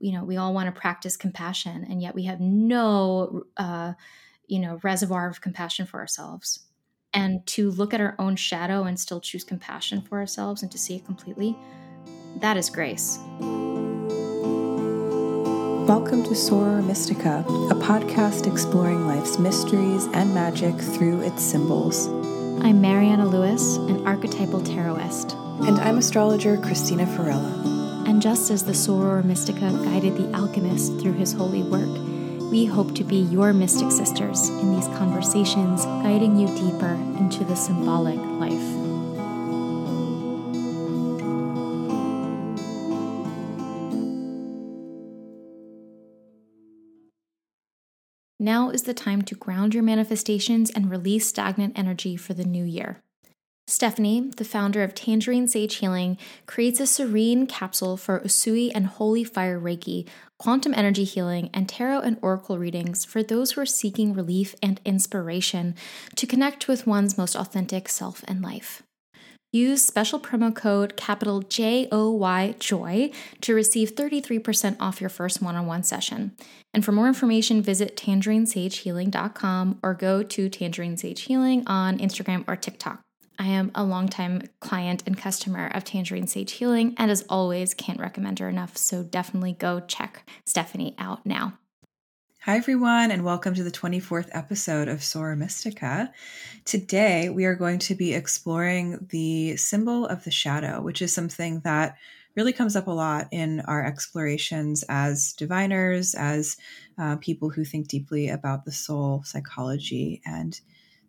you know we all want to practice compassion and yet we have no uh, you know reservoir of compassion for ourselves and to look at our own shadow and still choose compassion for ourselves and to see it completely that is grace Welcome to Soror Mystica, a podcast exploring life's mysteries and magic through its symbols. I'm Mariana Lewis, an archetypal tarotist. And I'm astrologer Christina Farella. And just as the Soror Mystica guided the alchemist through his holy work, we hope to be your mystic sisters in these conversations, guiding you deeper into the symbolic life. Now is the time to ground your manifestations and release stagnant energy for the new year. Stephanie, the founder of Tangerine Sage Healing, creates a serene capsule for Usui and Holy Fire Reiki, quantum energy healing, and tarot and oracle readings for those who are seeking relief and inspiration to connect with one's most authentic self and life. Use special promo code capital J O Y JOY to receive 33% off your first one on one session. And for more information, visit tangerinesagehealing.com or go to Tangerine Sage Healing on Instagram or TikTok. I am a longtime client and customer of Tangerine Sage Healing, and as always, can't recommend her enough. So definitely go check Stephanie out now. Hi, everyone, and welcome to the 24th episode of Soror Mystica. Today, we are going to be exploring the symbol of the shadow, which is something that really comes up a lot in our explorations as diviners, as uh, people who think deeply about the soul, psychology, and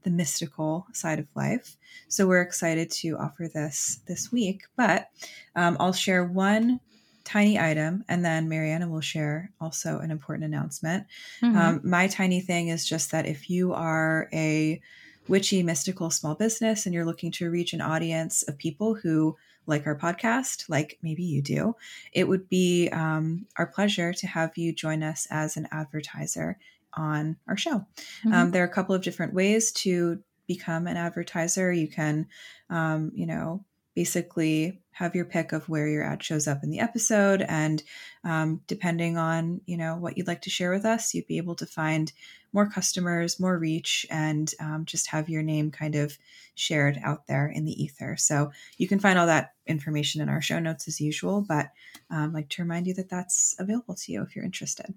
the mystical side of life. So we're excited to offer this this week. But um, I'll share one tiny item, and then Mariana will share also an important announcement. Mm-hmm. Um, my tiny thing is just that if you are a witchy, mystical small business and you're looking to reach an audience of people who like our podcast, like maybe you do, it would be um, our pleasure to have you join us as an advertiser on our show. Mm-hmm. Um, there are a couple of different ways to become an advertiser. You can, um, you know, basically have your pick of where your ad shows up in the episode and um, depending on you know what you'd like to share with us you'd be able to find more customers more reach and um, just have your name kind of shared out there in the ether so you can find all that information in our show notes as usual but um, I'd like to remind you that that's available to you if you're interested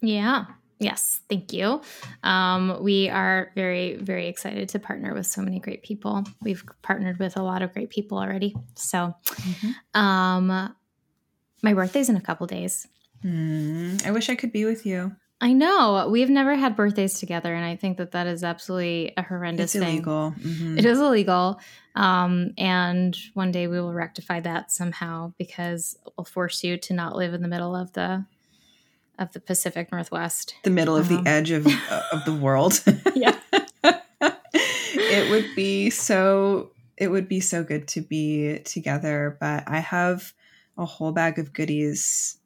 yeah Yes, thank you. Um, we are very, very excited to partner with so many great people. We've partnered with a lot of great people already. So, mm-hmm. um, my birthday's in a couple days. Mm, I wish I could be with you. I know we've never had birthdays together, and I think that that is absolutely a horrendous it's thing. Illegal. Mm-hmm. It is illegal, um, and one day we will rectify that somehow because we'll force you to not live in the middle of the of the Pacific Northwest. The middle of um, the edge of uh, of the world. yeah. it would be so it would be so good to be together, but I have a whole bag of goodies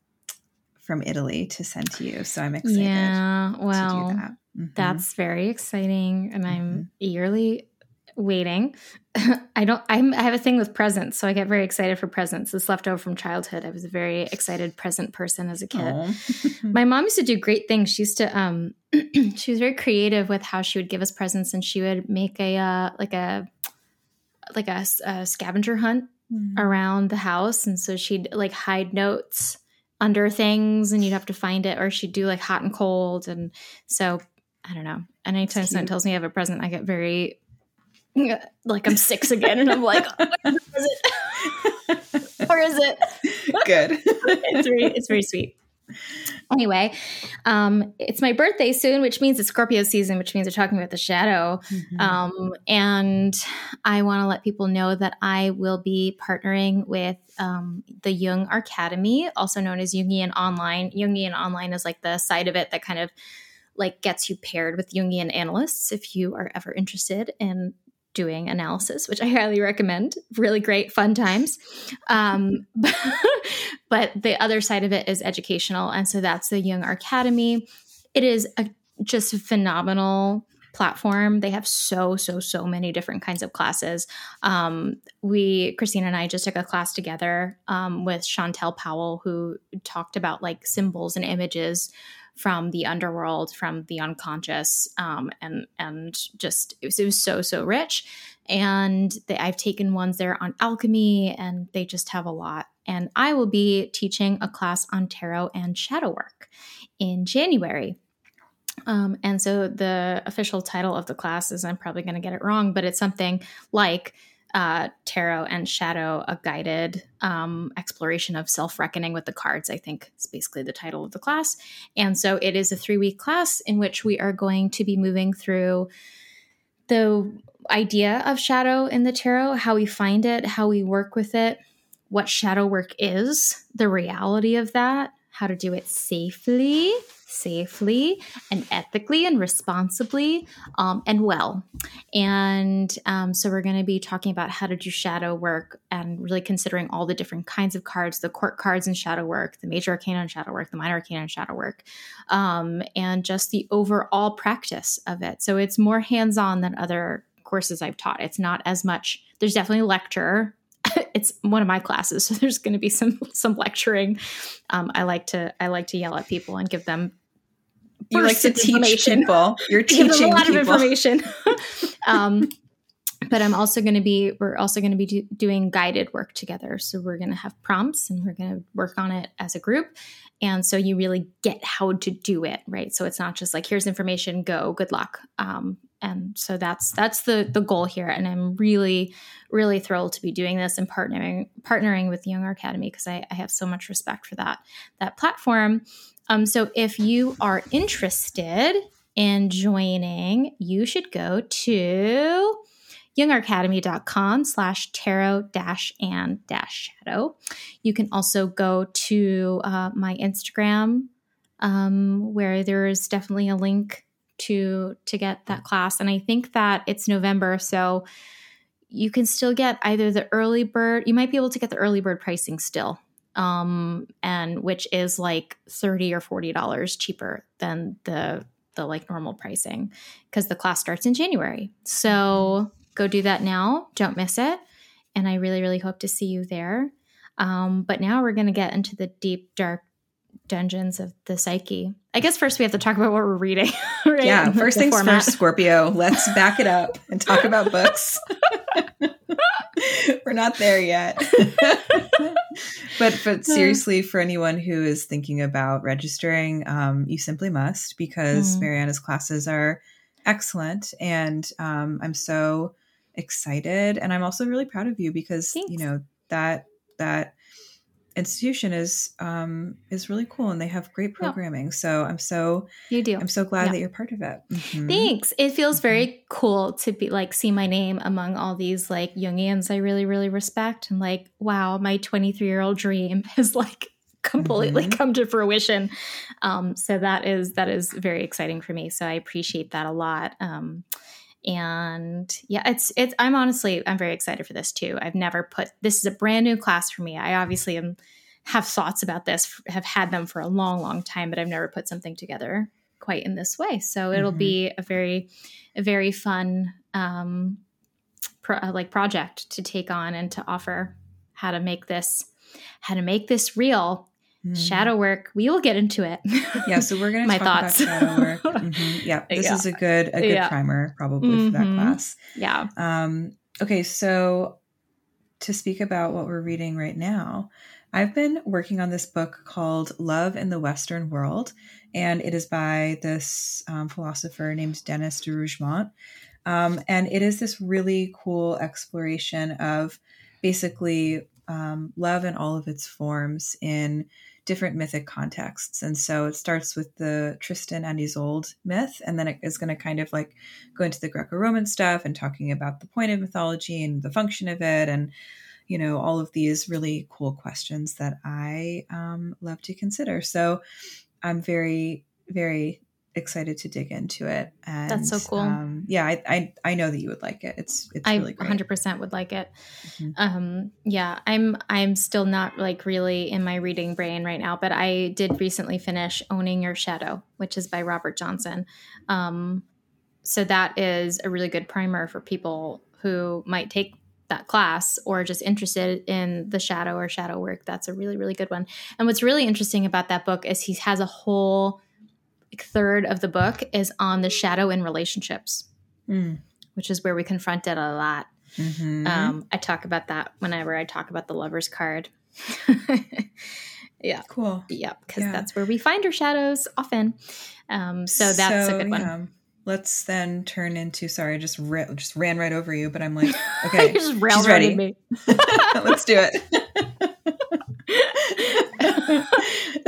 from Italy to send to you, so I'm excited. Yeah, well, that. mm-hmm. that's very exciting, and I'm mm-hmm. eagerly waiting. I don't. I'm, I have a thing with presents, so I get very excited for presents. This left over from childhood. I was a very excited present person as a kid. My mom used to do great things. She used to. Um, she was very creative with how she would give us presents, and she would make a uh, like a like a, a scavenger hunt mm. around the house, and so she'd like hide notes under things, and you'd have to find it, or she'd do like hot and cold, and so I don't know. Anytime someone tells me I have a present, I get very like I'm six again, and I'm like, where is it? where is it? Good. it's very, it's very sweet. Anyway, um, it's my birthday soon, which means it's Scorpio season, which means we're talking about the shadow. Mm-hmm. Um, and I want to let people know that I will be partnering with um, the Jung Archademy, also known as Jungian Online. Jungian Online is like the side of it that kind of like gets you paired with Jungian analysts if you are ever interested in doing analysis, which I highly recommend. Really great, fun times. Um, but the other side of it is educational. And so that's the Jung Archademy. It is a just a phenomenal platform. They have so, so, so many different kinds of classes. Um, we, Christina and I just took a class together um, with Chantel Powell, who talked about like symbols and images from the underworld, from the unconscious, um, and and just it was, it was so so rich. And they, I've taken ones there on alchemy, and they just have a lot. And I will be teaching a class on tarot and shadow work in January. Um, and so the official title of the class is I'm probably going to get it wrong, but it's something like uh, Tarot and Shadow, a guided um, exploration of self reckoning with the cards, I think is basically the title of the class. And so it is a three week class in which we are going to be moving through the idea of shadow in the tarot, how we find it, how we work with it, what shadow work is, the reality of that, how to do it safely, safely and ethically and responsibly um, and well. And um, so we're going to be talking about how to do shadow work and really considering all the different kinds of cards the court cards and shadow work, the major arcana in shadow work, the minor arcana in shadow work, um, and just the overall practice of it. So it's more hands on than other courses I've taught. It's not as much, there's definitely lecture it's one of my classes so there's going to be some some lecturing um, i like to i like to yell at people and give them you like to teach people. You're teaching a lot people. of information. um, but I'm also going to be we're also going to be do, doing guided work together. So we're going to have prompts and we're going to work on it as a group. And so you really get how to do it, right? So it's not just like here's information, go, good luck. Um, and so that's that's the the goal here. And I'm really really thrilled to be doing this and partnering partnering with Jung Archademy because I, I have so much respect for that that platform. Um, so if you are interested in joining, you should go to jungarchademy.com slash tarot dash and dash shadow. You can also go to uh, my Instagram um, where there is definitely a link to to get that class. And I think that it's November, so you can still get either the early bird, you might be able to get the early bird pricing still um, and which is like thirty or forty dollars cheaper than the the like normal pricing because the class starts in January. So go do that now. Don't miss it. And I really, really hope to see you there. Um, but now we're going to get into the deep, dark dungeons of the psyche. I guess first we have to talk about what we're reading. Right? Yeah, first things format. first, Scorpio. Let's back it up and talk about books. we're not there yet. but but seriously, for anyone who is thinking about registering, um, you simply must because mm. Mariana's classes are excellent, and um, I'm so excited, and I'm also really proud of you because Thanks. you know that that institution is um is really cool and they have great programming yeah. so i'm so you do i'm so glad yeah. that you're part of it mm-hmm. thanks it feels very mm-hmm. cool to be like see my name among all these like jungians i really really respect and like wow my 23 year old dream has like completely mm-hmm. come to fruition um so that is that is very exciting for me so i appreciate that a lot um and yeah it's it's i'm honestly i'm very excited for this too. I've never put this is a brand new class for me. I obviously am have thoughts about this have had them for a long long time but i've never put something together quite in this way. So it'll mm-hmm. be a very a very fun um pro- uh, like project to take on and to offer how to make this how to make this real Shadow work. We will get into it. Yeah, so we're going to talk thoughts. about shadow work. Mm-hmm. Yeah, this yeah. is a good a good yeah. primer probably mm-hmm. for that mm-hmm. class. Yeah. Um, okay, so to speak about what we're reading right now, I've been working on this book called Love in the Western World, and it is by this um, philosopher named Denis de Rougemont. Um, and it is this really cool exploration of basically um, love in all of its forms in different mythic contexts. And so it starts with the Tristan and Isolde myth, and then it is going to kind of like go into the Greco Roman stuff and talking about the point of mythology and the function of it, and you know, all of these really cool questions that I um, love to consider. So I'm very, very excited to dig into it. And that's so cool. Um, yeah, I, I, I know that you would like it. It's it's I really 100% would like it. Mm-hmm. Um, yeah, I'm I'm still not like really in my reading brain right now, but I did recently finish Owning Your Shadow, which is by Robert Johnson. Um, so that is a really good primer for people who might take that class or just interested in the shadow or shadow work. That's a really, really good one. And what's really interesting about that book is he has a whole third of the book is on the shadow in relationships, mm. which is where we confront it a lot. Mm-hmm. Um, I talk about that whenever I talk about the lover's card. yeah. Cool. Yeah, because yeah. that's where we find our shadows often. Um, so that's so, a good one. Yeah. Let's then turn into. Sorry, I just ra- just ran right over you, but I'm like, okay, you just she's ready. Me. Let's do it.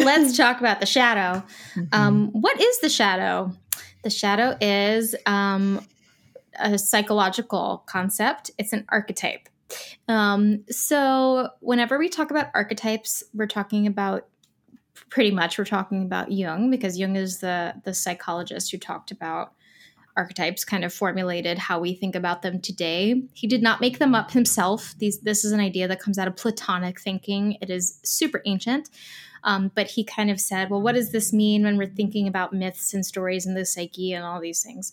Let's talk about the shadow. Mm-hmm. Um, what is the shadow? The shadow is um, a psychological concept. It's an archetype. Um, so whenever we talk about archetypes, we're talking about pretty much we're talking about Jung because Jung is the the psychologist who talked about archetypes kind of formulated how we think about them today. He did not make them up himself. These this is an idea that comes out of Platonic thinking. It is super ancient. Um, but he kind of said, well, what does this mean when we're thinking about myths and stories and the psyche and all these things?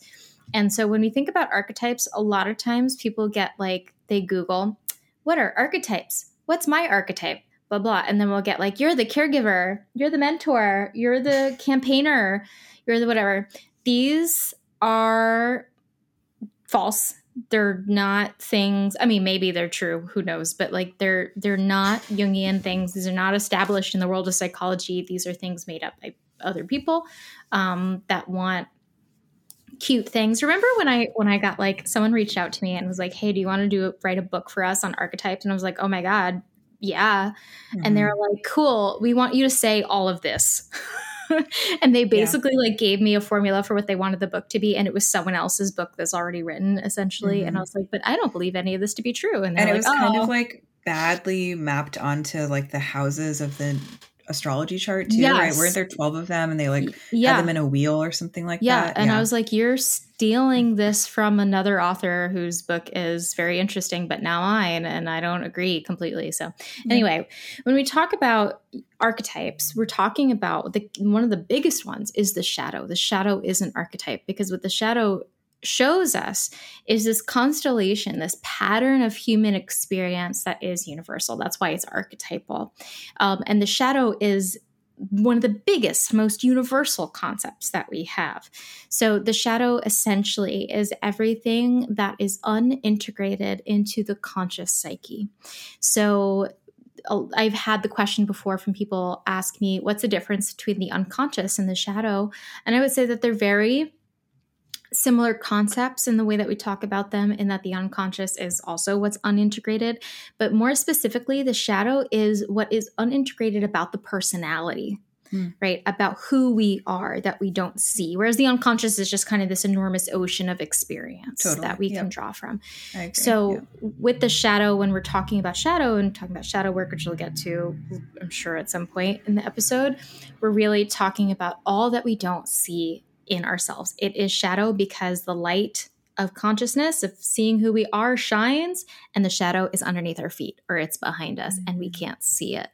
And so when we think about archetypes, a lot of times people get like, they Google, what are archetypes? What's my archetype? Blah, blah. And then we'll get like, you're the caregiver, you're the mentor, you're the campaigner, you're the whatever. These are false they're not things i mean maybe they're true who knows but like they're they're not jungian things. These are not established in the world of psychology. These are things made up by other people um, that want cute things. Remember when i when i got like someone reached out to me and was like hey do you want to do write a book for us on archetypes? And i was like oh my god yeah. Mm-hmm. and they're like cool we want you to say all of this and they basically yeah. like gave me a formula for what they wanted the book to be and it was someone else's book that's already written essentially mm-hmm. and i was like but i don't believe any of this to be true and, and it like, was oh. kind of like badly mapped onto like the houses of the astrology chart too, yes. right? Weren't there 12 of them and they like yeah. had them in a wheel or something like yeah. that? And yeah. And I was like, you're stealing this from another author whose book is very interesting, but now mine, and I don't agree completely. So anyway, when we talk about archetypes, we're talking about the one of the biggest ones is the shadow. The shadow is an archetype because with the shadow shows us is this constellation, this pattern of human experience that is universal. That's why it's archetypal. Um, and the shadow is one of the biggest, most universal concepts that we have. So, the shadow essentially is everything that is unintegrated into the conscious psyche. So, I've had the question before from people ask me, what's the difference between the unconscious and the shadow? And I would say that they're very similar concepts in the way that we talk about them, in that the unconscious is also what's unintegrated. But more specifically, the shadow is what is unintegrated about the personality. Mm. Right, about who we are that we don't see. Whereas the unconscious is just kind of this enormous ocean of experience totally. that we yep. can draw from. So, yep. with the shadow, when we're talking about shadow and talking about shadow work, which we'll get to, I'm sure, at some point in the episode, we're really talking about all that we don't see in ourselves. It is shadow because the light of consciousness, of seeing who we are, shines, and the shadow is underneath our feet or it's behind us and we can't see it.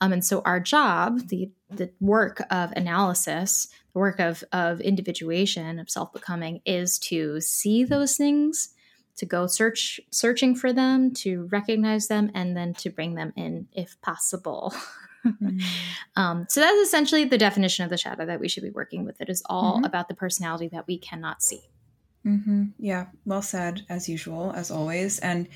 Um, and so our job, the the work of analysis, the work of of individuation, of self becoming, is to see those things, to go search searching for them, to recognize them, and then to bring them in if possible. mm-hmm. um, so that's essentially the definition of the shadow that we should be working with. It is all mm-hmm. about the personality that we cannot see. Mm-hmm. Yeah, well said, as usual, as always. And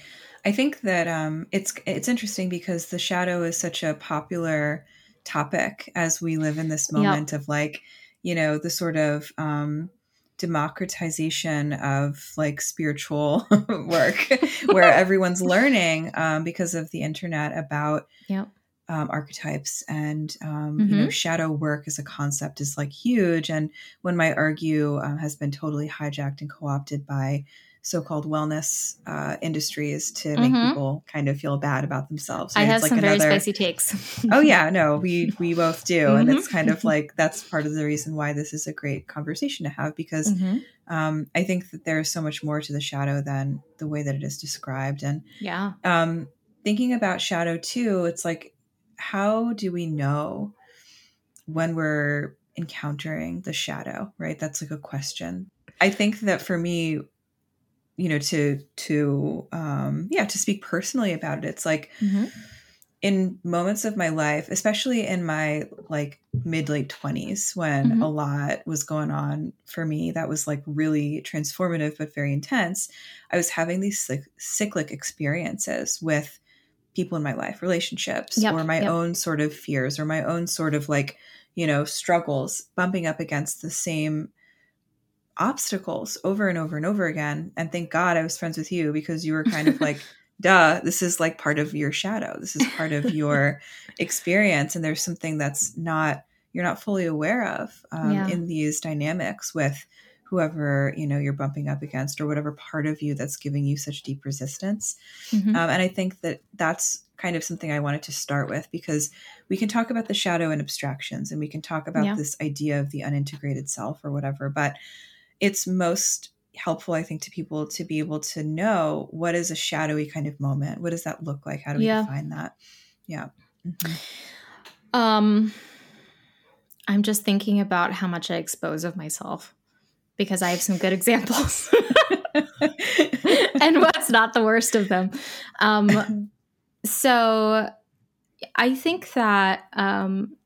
I think that um, it's it's interesting because the shadow is such a popular topic as we live in this moment yep. of like, you know, the sort of um, democratization of like spiritual work, where everyone's learning um, because of the internet about. Yep um, archetypes and um, mm-hmm. you know mm-hmm. shadow work as a concept is like huge and when my argue um, has been totally hijacked and co-opted by so-called wellness uh, industries to make mm-hmm. people kind of feel bad about themselves. I have like some another... very spicy takes. oh yeah, no, we we both do, mm-hmm. and it's kind of like that's part of the reason why this is a great conversation to have because mm-hmm. um, I think that there's so much more to the shadow than the way that it is described, and yeah, um, thinking about shadow too, it's like how do we know when we're encountering the shadow, right? That's like a question. I think that for me, you know, to to um yeah, to speak personally about it, it's like mm-hmm. in moments of my life, especially in my like mid late 20s when mm-hmm. a lot was going on for me that was like really transformative but very intense, I was having these like, cyclic experiences with people in my life, relationships, yep, or my yep. own sort of fears or my own sort of like, you know, struggles bumping up against the same obstacles over and over and over again. And thank God I was friends with you because you were kind of like, duh, this is like part of your shadow. This is part of your experience. And there's something that's not, you're not fully aware of um, yeah. in these dynamics with whoever, you know, you're bumping up against or whatever part of you that's giving you such deep resistance. Mm-hmm. Um, and I think that that's kind of something I wanted to start with because we can talk about the shadow and abstractions and we can talk about yeah. this idea of the unintegrated self or whatever. But it's most helpful i think to people to be able to know what is a shadowy kind of moment what does that look like how do we yeah. define that yeah mm-hmm. um i'm just thinking about how much i expose of myself because i have some good examples. And what's not the worst of them. Um so i think that um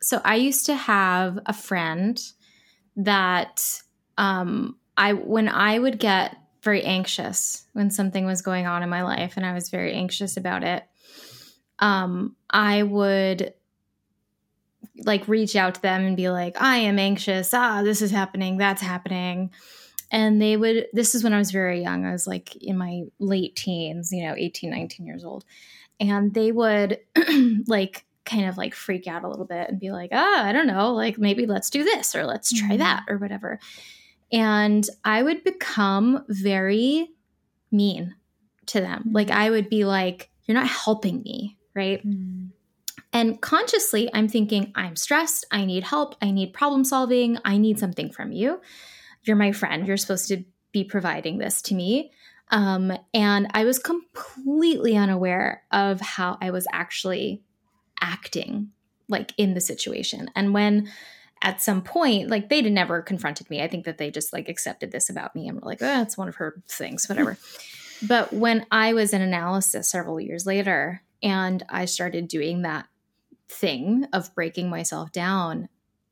so i used to have a friend that um, I when I would get very anxious when something was going on in my life and I was very anxious about it, um, I would like reach out to them and be like, I am anxious. Ah, this is happening. That's happening. And they would, this is when I was very young. I was like in my late teens, you know, 18, 19 years old. And they would like kind of like freak out a little bit and be like, ah, I don't know, like maybe let's do this or let's try mm-hmm. that or whatever. And I would become very mean to them. Mm-hmm. Like I would be like, you're not helping me, right? Mm-hmm. And consciously, I'm thinking, I'm stressed. I need help. I need problem solving. I need something from you. You're my friend. You're supposed to be providing this to me. Um, and I was completely unaware of how I was actually acting like in the situation. And when at some point, like they'd never confronted me. I think that they just like accepted this about me and were like, oh, it's one of her things, whatever. but when I was in analysis several years later and I started doing that thing of breaking myself down,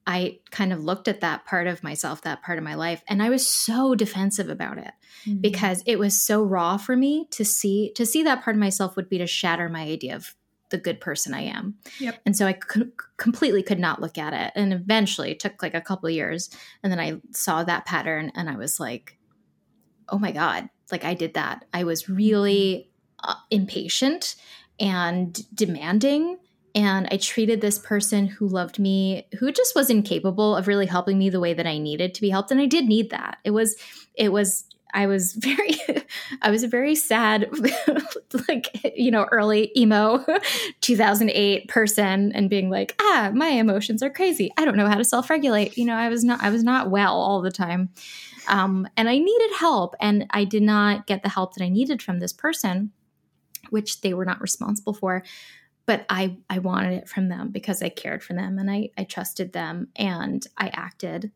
I kind of looked at that part of myself, that part of my life, and I was so defensive about it mm-hmm. because it was so raw for me to see to see that part of myself would be to shatter my idea of the good person I am. Yep. And so I c- completely could not look at it. And eventually it took like a couple of years. And then I saw that pattern and I was like, oh my God, like I did that. I was really uh, impatient and demanding. And I treated this person who loved me, who just was incapable of really helping me the way that I needed to be helped. And I did need that. It was, it was I was very, I was a very sad, like, you know, early emo 2008 person and being like, ah, my emotions are crazy. I don't know how to self regulate. You know, I was not, I was not well all the time. Um, and I needed help and I did not get the help that I needed from this person, which they were not responsible for. But I, I wanted it from them because I cared for them and I, I trusted them and I acted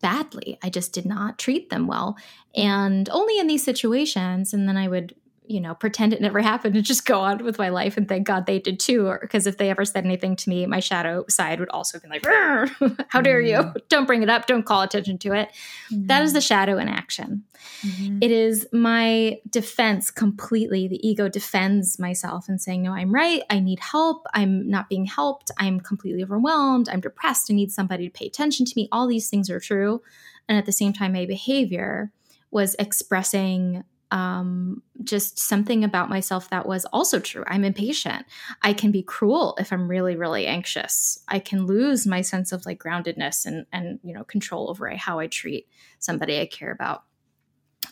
badly. I just did not treat them well. And only in these situations. And then I would you know, pretend it never happened and just go on with my life. And thank God they did too. Because if they ever said anything to me, my shadow side would also be like, how dare mm-hmm. you? Don't bring it up. Don't call attention to it. Mm-hmm. That is the shadow in action. Mm-hmm. It is my defense completely. The ego defends myself and saying, no, I'm right. I need help. I'm not being helped. I'm completely overwhelmed. I'm depressed. I need somebody to pay attention to me. All these things are true. And at the same time, my behavior was expressing um, just something about myself that was also true. I'm impatient. I can be cruel if I'm really, really anxious. I can lose my sense of like groundedness and and you know control over how I treat somebody I care about.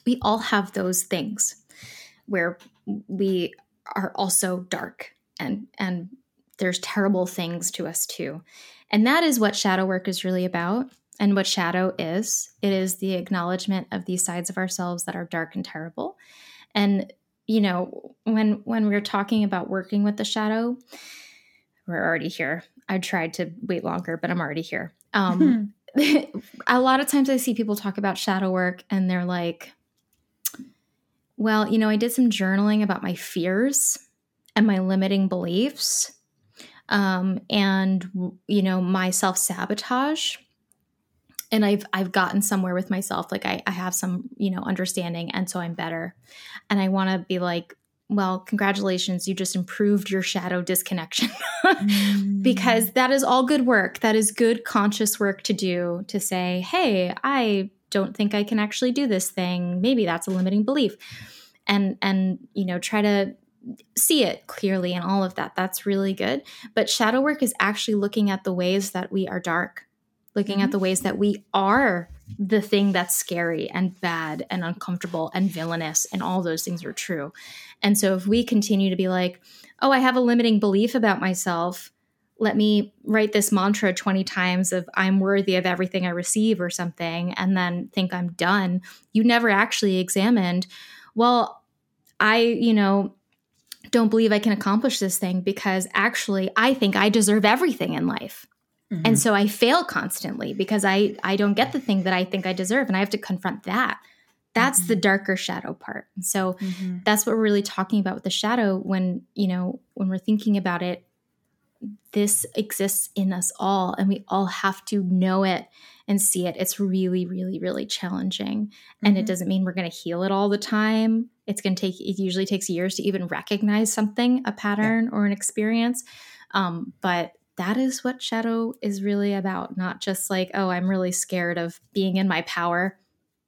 We all have those things where we are also dark and and there's terrible things to us too. And that is what shadow work is really about. And what shadow is, it is the acknowledgement of these sides of ourselves that are dark and terrible. And you know, when when we're talking about working with the shadow, we're already here. I tried to wait longer, but I'm already here. Um, a lot of times I see people talk about shadow work and they're like, well, you know, I did some journaling about my fears and my limiting beliefs um, and, you know, my self sabotage. And I've I've gotten somewhere with myself. Like I, I have some, you know, understanding and so I'm better. And I want to be like, well, congratulations, you just improved your shadow disconnection. mm. Because that is all good work. That is good conscious work to do to say, hey, I don't think I can actually do this thing. Maybe that's a limiting belief. And and you know, try to see it clearly and all of that. That's really good. But shadow work is actually looking at the ways that we are dark, looking mm-hmm. at the ways that we are the thing that's scary and bad and uncomfortable and villainous and all those things are true and so if we continue to be like, oh, I have a limiting belief about myself, let me write this mantra 20 times of I'm worthy of everything I receive or something, and then think I'm done, you never actually examined, well, I, you know, don't believe I can accomplish this thing because actually I think I deserve everything in life. Mm-hmm. And so I fail constantly because I I don't get the thing that I think I deserve and I have to confront that. That's mm-hmm. the darker shadow part. And So mm-hmm. that's what we're really talking about with the shadow when, you know, when we're thinking about it, this exists in us all and we all have to know it and see it. It's really, really, really challenging. And it mm-hmm. doesn't mean we're going to heal it all the time. It's going to take, it usually takes years to even recognize something, a pattern yeah. or an experience. Um, but that is what shadow is really about. Not just like, oh, I'm really scared of being in my power.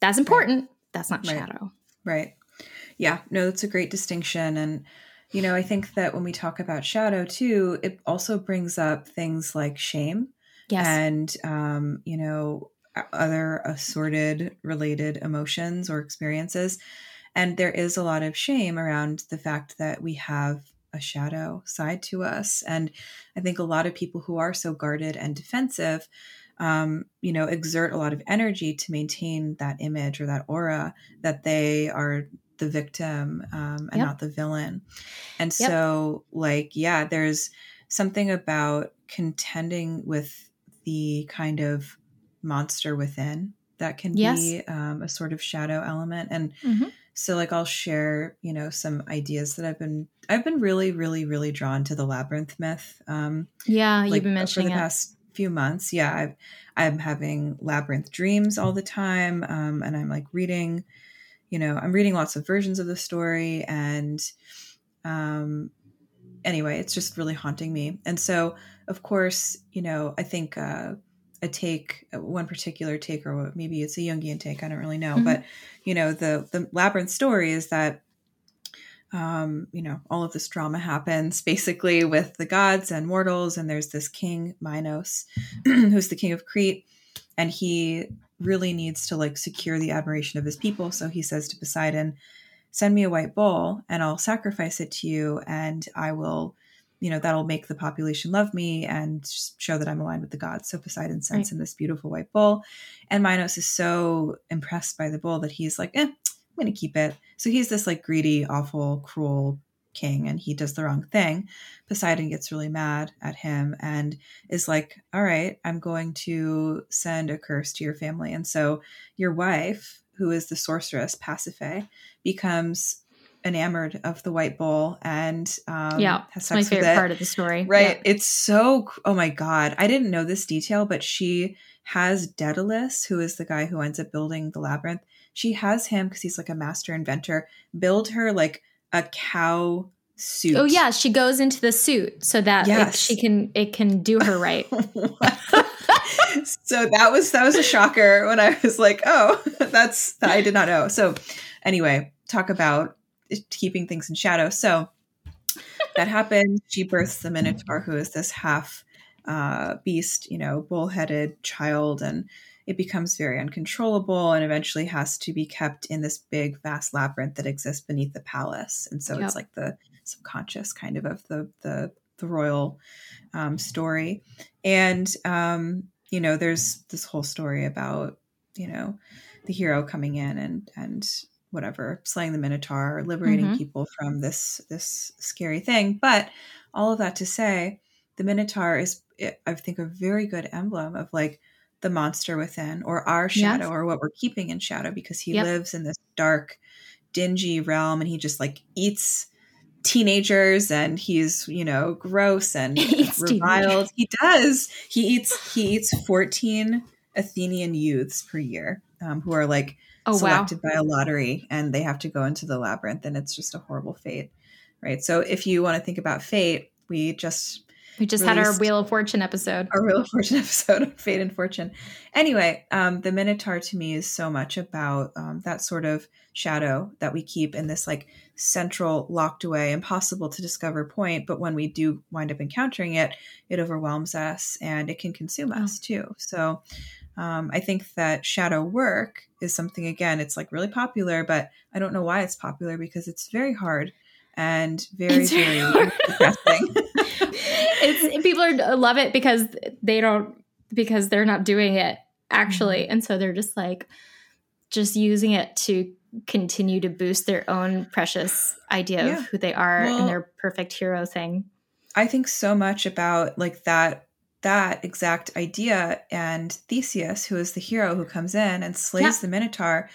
That's important. That's not right. shadow. Right. Yeah. No, that's a great distinction. And, you know, I think that when we talk about shadow too, it also brings up things like shame. Yes. And, um, you know, other assorted related emotions or experiences. And there is a lot of shame around the fact that we have a shadow side to us. And I think a lot of people who are so guarded and defensive um, you know, exert a lot of energy to maintain that image or that aura that they are the victim um, and yep. not the villain. And yep. so, like, yeah, there's something about contending with the kind of monster within that can yes. be um, a sort of shadow element. And mm-hmm. So, like, I'll share, you know, some ideas that I've been I've been really, really, really drawn to the labyrinth myth. Um, yeah, like, you've been mentioning for the past few months, yeah, I've, I'm having labyrinth dreams all the time, um, and I'm like reading, you know, I'm reading lots of versions of the story, and um, anyway, it's just really haunting me. And so, of course, you know, I think uh, a take, one particular take, or maybe it's a Jungian take, I don't really know, mm-hmm. but you know, the the labyrinth story is that um, you know, all of this drama happens basically with the gods and mortals. And there's this king, Minos, who's the king of Crete. And he really needs to like secure the admiration of his people. So he says to Poseidon, Send me a white bull and I'll sacrifice it to you. And I will, you know, that'll make the population love me and show that I'm aligned with the gods. So Poseidon sends right. him this beautiful white bull. And Minos is so impressed by the bull that he's like, eh, I'm going to keep it. So he's this like greedy, awful, cruel king and he does the wrong thing. Poseidon gets really mad at him and is like, All right, I'm going to send a curse to your family. And so your wife, who is the sorceress Pasiphae, becomes enamored of the white bull and um, yeah, has sex my favorite part of the story. Right. Yeah. It's so, oh my God. I didn't know this detail, but she has Daedalus, who is the guy who ends up building the labyrinth she has him because he's like a master inventor build her like a cow suit. Oh yeah, she goes into the suit so that yes. she can it can do her right. so that was that was a shocker when I was like, oh, that's that I did not know. So anyway, talk about keeping things in shadow. So that happened. She births the Minotaur, who is this half uh, beast, you know, bullheaded child, and it becomes very uncontrollable and eventually has to be kept in this big vast labyrinth that exists beneath the palace and so yep. it's like the subconscious kind of of the the, the royal um, story and um, you know there's this whole story about you know the hero coming in and and whatever slaying the minotaur liberating mm-hmm. people from this this scary thing. But all of that to say the minotaur is i think a very good emblem of like the monster within or our shadow or what we're keeping in shadow because he yep. lives in this dark dingy realm and he just like eats teenagers and he's you know gross and reviled. He does. He eats he eats 14 athenian youths per year um, who are like oh, selected wow. by a lottery and they have to go into the labyrinth and it's just a horrible fate right so if you want to think about fate we just we just had our Wheel of Fortune episode. Our Wheel of Fortune episode of Fate and Fortune. Anyway, um, the Minotaur to me is so much about um, that sort of shadow that we keep in this like central, locked away, impossible to discover point. But when we do wind up encountering it, it overwhelms us and it can consume oh. us too. So um, I think that shadow work is something, again, it's like really popular, but I don't know why it's popular because it's very hard and very, very depressing. it's people are love it because they don't because they're not doing it actually, mm-hmm. and so they're just like just using it to continue to boost their own precious idea yeah. of who they are well, and their perfect hero thing. I think so much about like that that exact idea and Theseus, who is the hero who comes in and slays yeah. the Minotaur.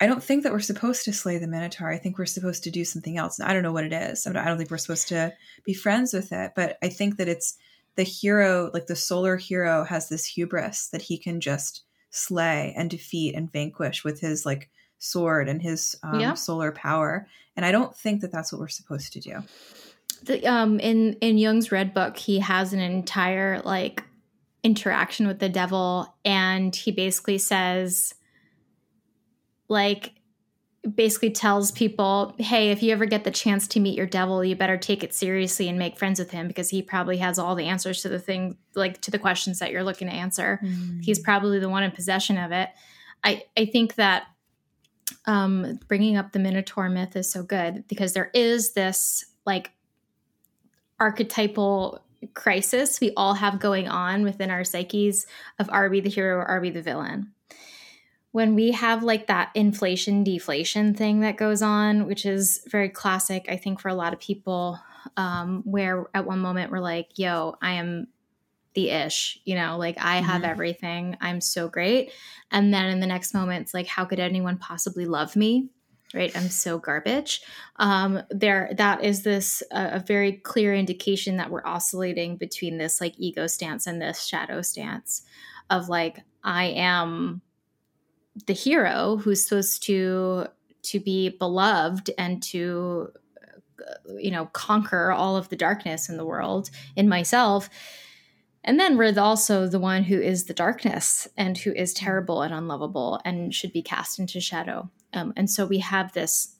I don't think that we're supposed to slay the Minotaur. I think we're supposed to do something else. I don't know what it is. I don't think we're supposed to be friends with it, but I think that it's the hero, like the solar hero, has this hubris that he can just slay and defeat and vanquish with his like sword and his um, yeah. solar power. And I don't think that that's what we're supposed to do. The, um, in in Jung's Red Book, he has an entire like interaction with the devil, and he basically says like basically tells people, hey, if you ever get the chance to meet your devil, you better take it seriously and make friends with him because he probably has all the answers to the thing, like to the questions that you're looking to answer. Mm. He's probably the one in possession of it. I, I think that um, bringing up the Minotaur myth is so good because there is this like archetypal crisis we all have going on within our psyches of are we the hero or are we the villain? when we have like that inflation deflation thing that goes on, which is very classic, I think, for a lot of people, um, where at one moment we're like, yo, I am the ish, you know, like I have mm-hmm. everything. I'm so great. And then in the next moment, it's like, how could anyone possibly love me? Right. I'm so garbage. Um, there, that is this uh, a very clear indication that we're oscillating between this like ego stance and this shadow stance of like, I am the hero who's supposed to to be beloved and to you know conquer all of the darkness in the world in myself and then we're also the one who is the darkness and who is terrible and unlovable and should be cast into shadow um, and so we have this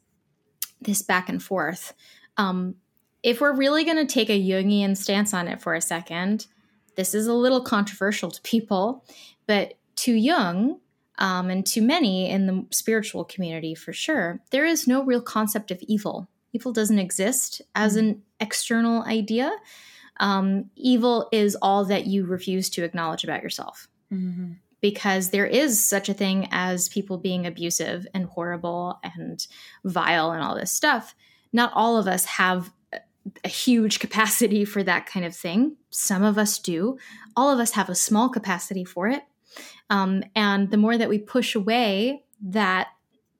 this back and forth um, if we're really going to take a jungian stance on it for a second this is a little controversial to people but to jung um, and to many in the spiritual community for sure, there is no real concept of evil. Evil doesn't exist as an external idea. Um, evil is all that you refuse to acknowledge about yourself. Mm-hmm. Because there is such a thing as people being abusive and horrible and vile and all this stuff. Not all of us have a huge capacity for that kind of thing. Some of us do. All of us have a small capacity for it. Um, and the more that we push away that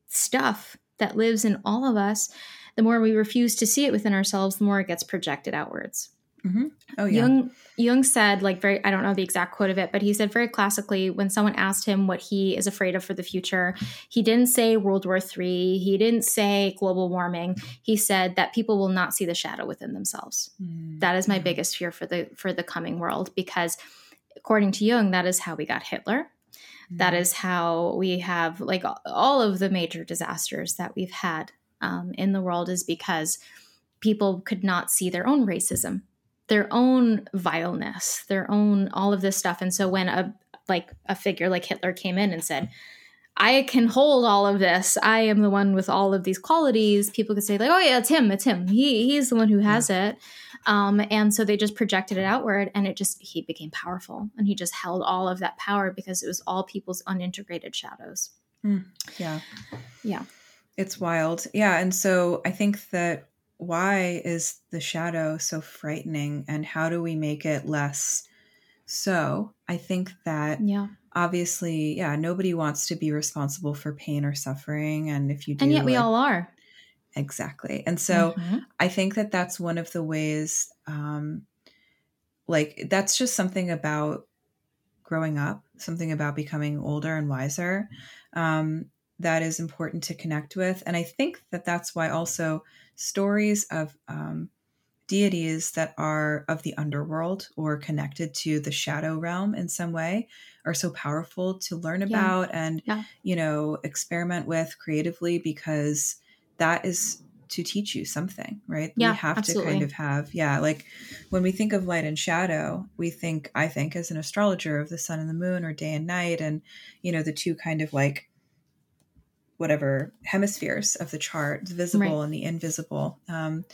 stuff that lives in all of us, the more we refuse to see it within ourselves, the more it gets projected outwards. Mm-hmm. Oh, yeah. Jung, Jung said, like, very, I don't know the exact quote of it, but he said very classically when someone asked him what he is afraid of for the future, he didn't say World War III, he didn't say global warming. He said that people will not see the shadow within themselves. Mm-hmm. That is my biggest fear for the for the coming world because according to Jung, that is how we got Hitler. That mm-hmm. is how we have like all of the major disasters that we've had um, in the world is because people could not see their own racism, their own vileness, their own all of this stuff. And so when a like a figure like Hitler came in and said, I can hold all of this. I am the one with all of these qualities. People could say like, "Oh yeah, it's him. It's him. He he's the one who has yeah. it." Um, and so they just projected it outward, and it just he became powerful, and he just held all of that power because it was all people's unintegrated shadows. Mm, yeah, yeah, it's wild. Yeah, and so I think that why is the shadow so frightening, and how do we make it less? So I think that yeah obviously, yeah, nobody wants to be responsible for pain or suffering. And if you do, and yet we like- all are. Exactly. And so Mhm. I think that that's one of the ways, um, like, that's just something about growing up, something about becoming older and wiser um, that is important to connect with. And I think that that's why also stories of um, deities that are of the underworld or connected to the shadow realm in some way are so powerful to learn Yeah. about and Yeah. you know experiment with creatively because that is to teach you something right Yeah, we have to kind of have yeah like when we think of light and shadow we think i think as an astrologer of the sun and the moon or day and night and you know the two kind of like whatever hemispheres of the chart the visible Right. and the invisible um,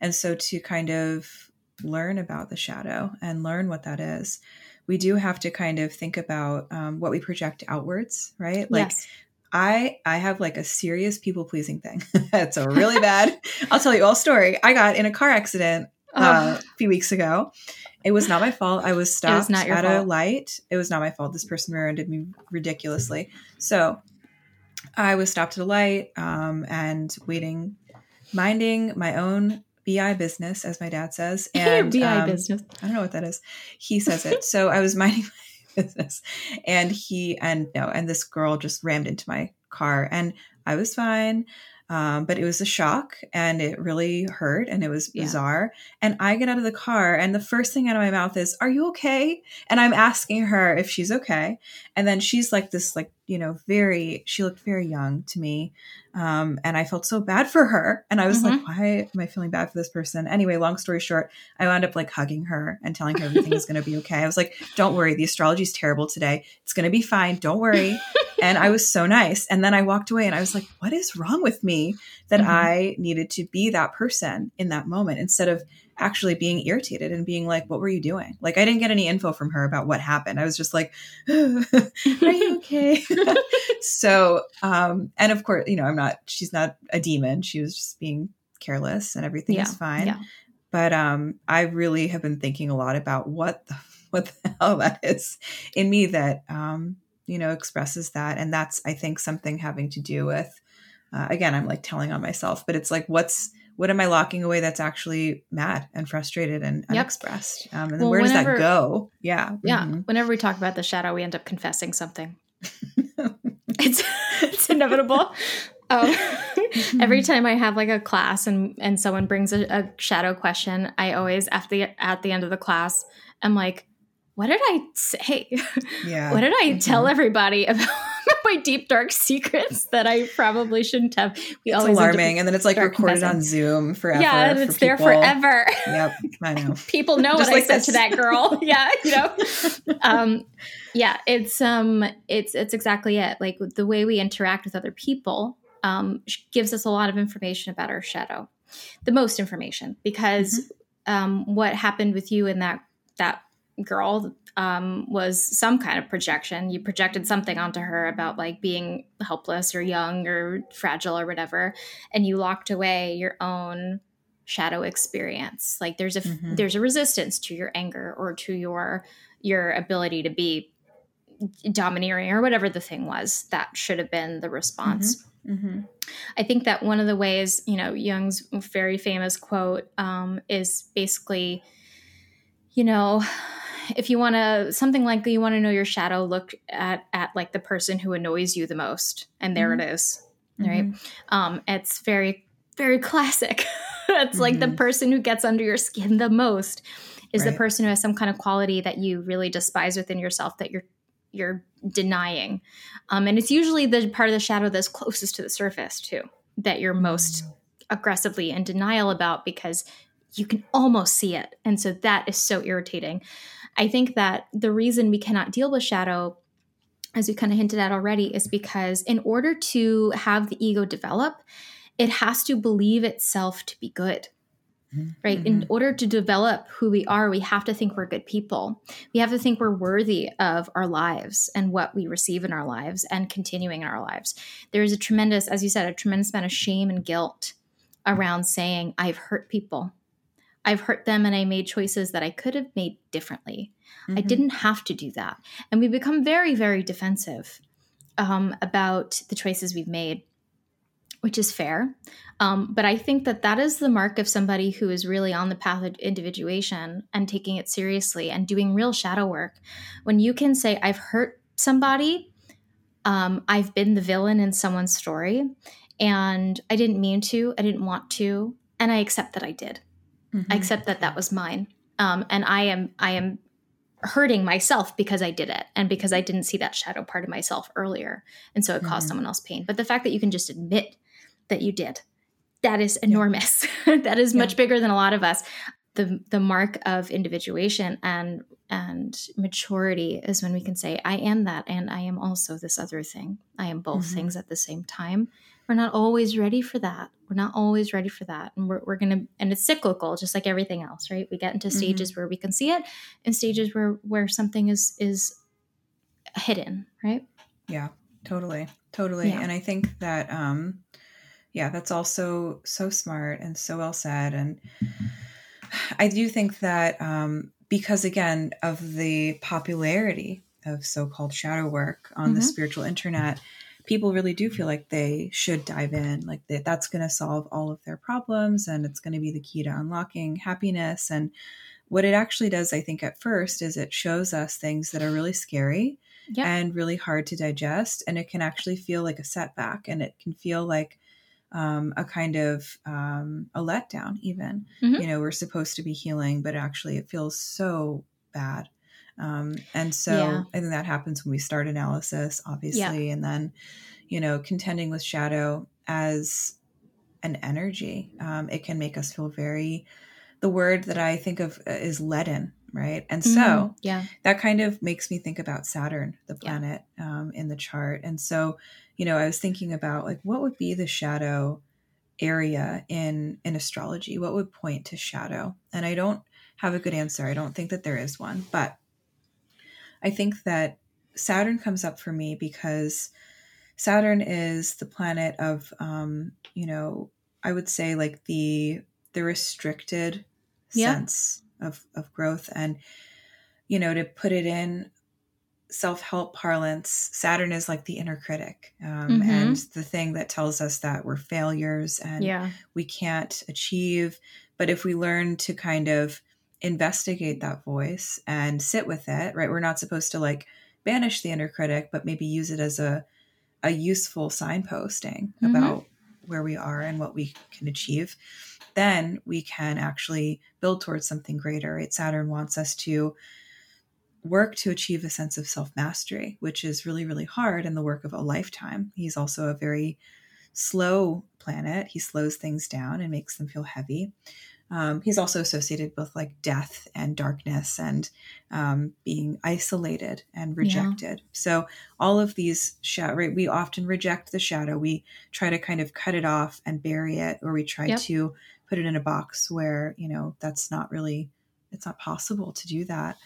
and so to kind of learn about the shadow and learn what that is we do have to kind of think about um, what we project outwards right like yes. I I have like a serious people pleasing thing. it's a really bad. I'll tell you all story. I got in a car accident uh, Oh, a few weeks ago. It was not my fault. I was stopped not your at a fault. light. It was not my fault. This person rear-ended me ridiculously. So I was stopped at a light um, and waiting, minding my own BI business, as my dad says. And BI um, business. I don't know what that is. He says it. so I was minding my business and he and no, and this girl just rammed into my car and I was fine. Um, but it was a shock and it really hurt and it was Yeah. bizarre. And I get out of the car and the first thing out of my mouth is, Are you okay? And I'm asking her if she's okay. And then she's like this, like, you know, very, she looked very young to me. Um, and I felt so bad for her. And I was like, why am I feeling bad for this person? Anyway, long story short, I wound up like hugging her and telling her everything is going to be okay. I was like, don't worry, the astrology is terrible today. It's going to be fine. Don't worry. and I was so nice. And then I walked away and I was like, what is wrong with me that Mhm. I needed to be that person in that moment instead of actually being irritated and being like, what were you doing? Like, I didn't get any info from her about what happened. I was just like, are you okay? so, um, and of course, you know, I'm not, she's not a demon. She was just being careless and everything Yeah, is fine. yeah. But um, I really have been thinking a lot about what the, what the hell that is in me that, um, you know, expresses that. And that's, I think, something having to do with, uh, again, I'm like telling on myself, but it's like, what's, what am I locking away that's actually mad and frustrated and Yep. unexpressed? Um, and then Well, where does that go? Yeah. Yeah. Mhm. Whenever we talk about the shadow, we end up confessing something. it's it's inevitable. Um, every time I have like a class and and someone brings a, a shadow question, I always at the at the end of the class, I'm like, "What did I say? Yeah. what did I tell Mhm. everybody about my deep dark secrets that I probably shouldn't have?" We It's always alarming. And then it's like recorded confessing. on Zoom forever. yeah, and for it's there forever. Yep. I know. people know Just what like I said this. to that girl. yeah, you know. um, yeah, it's um, it's it's exactly it. Like the way we interact with other people um, gives us a lot of information about our shadow, the most information because um, what happened with you and that that girl um, was some kind of projection. You projected something onto her about like being helpless or young or fragile or whatever, and you locked away your own shadow experience. Like there's a Mhm. there's a resistance to your anger or to your your ability to be domineering or whatever the thing was that should have been the response. hmm I think that one of the ways, you know, Jung's very famous quote um, is basically, you know, if you want to something like you want to know your shadow, look at at like the person who annoys you the most, and there it is, right? Um, it's very very classic. it's like the Mhm. person who gets under your skin the most is the person who has some kind of quality that you really despise within yourself that you're you're denying. Um, and it's usually the part of the shadow that's closest to the surface too that you're most aggressively in denial about because you can almost see it. And so that is so irritating. I think that the reason we cannot deal with shadow, as we kind of hinted at already, is because in order to have the ego develop, it has to believe itself to be good. Mm-hmm. Right. In mm-hmm. order to develop who we are, we have to think we're good people. We have to think we're worthy of our lives and what we receive in our lives and continuing in our lives. There's a tremendous, as you said, a tremendous amount of shame and guilt around saying, I've hurt people. I've hurt them and I made choices that I could have made differently. Mm-hmm. I didn't have to do that. And we become very, very defensive um, about the choices we've made, which is fair. Um, but I think that that is the mark of somebody who is really on the path of individuation and taking it seriously and doing real shadow work. When you can say, I've hurt somebody, um, I've been the villain in someone's story, and I didn't mean to, I didn't want to, and I accept that I did. Mm-hmm. I accept that that was mine. Um, and I am, I am hurting myself because I did it and because I didn't see that shadow part of myself earlier. And so it caused Mhm. someone else pain. But the fact that you can just admit that you did, that is enormous. that is much Yeah. bigger than a lot of us. The the mark of individuation and and maturity is when we can say, I am that and I am also this other thing. I am both Mhm. things at the same time. We're not always ready for that. We're not always ready for that. And we're, we're gonna and it's cyclical, just like everything else, right? We get into Mm-hmm. stages where we can see it and stages where where something is is hidden, right? Yeah, totally. Totally. Yeah. And I think that um yeah, that's also so smart and so well said and I do think that um because again of the popularity of so-called shadow work on the Mhm. spiritual internet, people really do feel like they should dive in, like that that's going to solve all of their problems and it's going to be the key to unlocking happiness and what it actually does I think at first is it shows us things that are really scary Yeah. and really hard to digest. And it can actually feel like a setback and it can feel like um, a kind of um, a letdown, even. Mhm. You know, we're supposed to be healing, but actually it feels so bad. Um, and so Yeah. I think that happens when we start analysis, obviously, and then, you know, contending with shadow as an energy. Um, it can make us feel very, the word that I think of uh, is leaden, right? And so, Mhm. yeah. that kind of makes me think about Saturn, the Yeah. planet um, in the chart. And so, you know, I was thinking about like what would be the shadow area in in astrology? What would point to shadow? And I don't have a good answer. I don't think that there is one, but I think that Saturn comes up for me because Saturn is the planet of, um, you know, I would say like the the restricted Yeah. sense of of growth, and you know, to put it in self help parlance, Saturn is like the inner critic, um, Mhm. and the thing that tells us that we're failures and Yeah. we can't achieve. But if we learn to kind of investigate that voice and sit with it, right? We're not supposed to like banish the inner critic, but maybe use it as a a useful signposting Mhm. about where we are and what we can achieve. Then we can actually build towards something greater. Right? Saturn wants us to work to achieve a sense of self mastery, which is really, really hard and the work of a lifetime. He's also a very slow planet. He slows things down and makes them feel heavy. Um, he's also associated with like death and darkness and um, being isolated and rejected. So all of these shadow, right? We often reject the shadow. We try to kind of cut it off and bury it, or we try Yep. to put it in a box where you know that's not really, it's not possible to do that.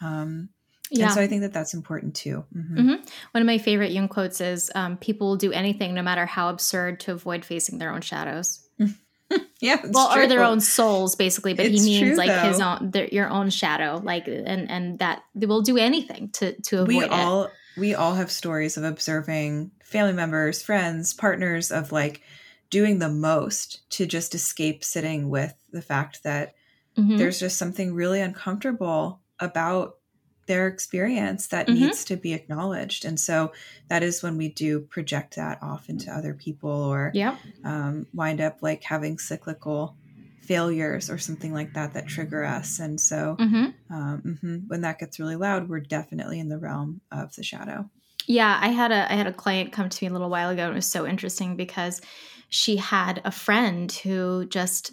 Um, Yeah. And so I think that that's important too. Mhm. Mhm. One of my favorite Jung quotes is um, People will do anything, no matter how absurd, to avoid facing their own shadows. Yeah, it's well, or their own souls, basically. But It's he means true, like his own, their, your own shadow, like, and and that they will do anything to to avoid we it. all we all have stories of observing family members friends partners of like doing the most to just escape sitting with the fact that Mhm. there's just something really uncomfortable about their experience that Mhm. needs to be acknowledged and so that is when we do project that off into other people or Yep. um, wind up like having cyclical failures or something like that that trigger us and so hmm um, mhm, when that gets really loud we're definitely in the realm of the shadow Yeah, I had a I had a client come to me a little while ago and it was so interesting because she had a friend who just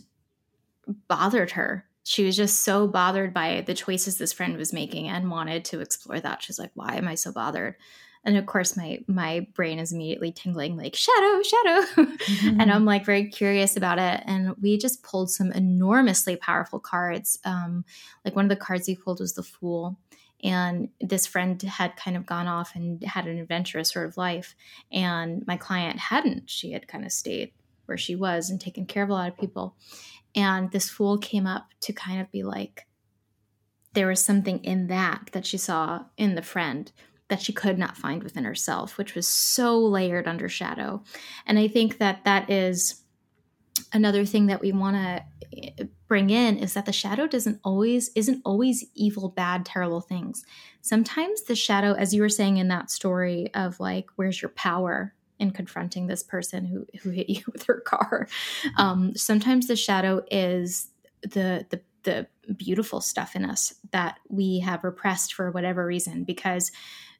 bothered her. She was just so bothered by the choices this friend was making and wanted to explore that. She's like, "Why am I so bothered?" And of course, my my brain is immediately tingling, like shadow, shadow. Mm-hmm. and I'm like very curious about it. And we just pulled some enormously powerful cards. Um, like one of the cards we pulled was the Fool, and this friend had kind of gone off and had an adventurous sort of life, and my client hadn't. She had kind of stayed where she was and taken care of a lot of people. And this fool came up to kind of be like, there was something in that that she saw in the friend that she could not find within herself, which was so layered under shadow. And I think that that is another thing that we want to eh, bring in is that the shadow doesn't always isn't always evil bad terrible things sometimes the shadow as you were saying in that story of like where's your power in confronting this person who who hit you with her car um, sometimes the shadow is the the the beautiful stuff in us that we have repressed for whatever reason because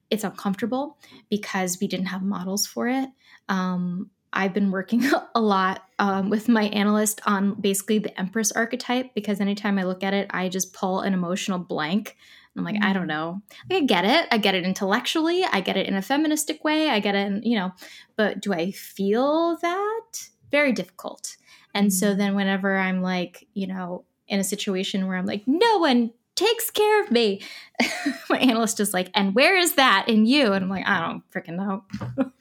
it's uncomfortable because we didn't have models for it um, I've been working a lot um, with my analyst on basically the Empress archetype because anytime I look at it, I just pull an emotional blank. I'm like. I don't mm. know. I get it. I get it intellectually. I get it in a feministic way. I get it, in, you know, but do I feel that? Very difficult. And so then whenever I'm like, you know, in a situation where I'm like, no one takes care of me, my analyst is like, and where is that in you? And I'm like, I don't freaking know.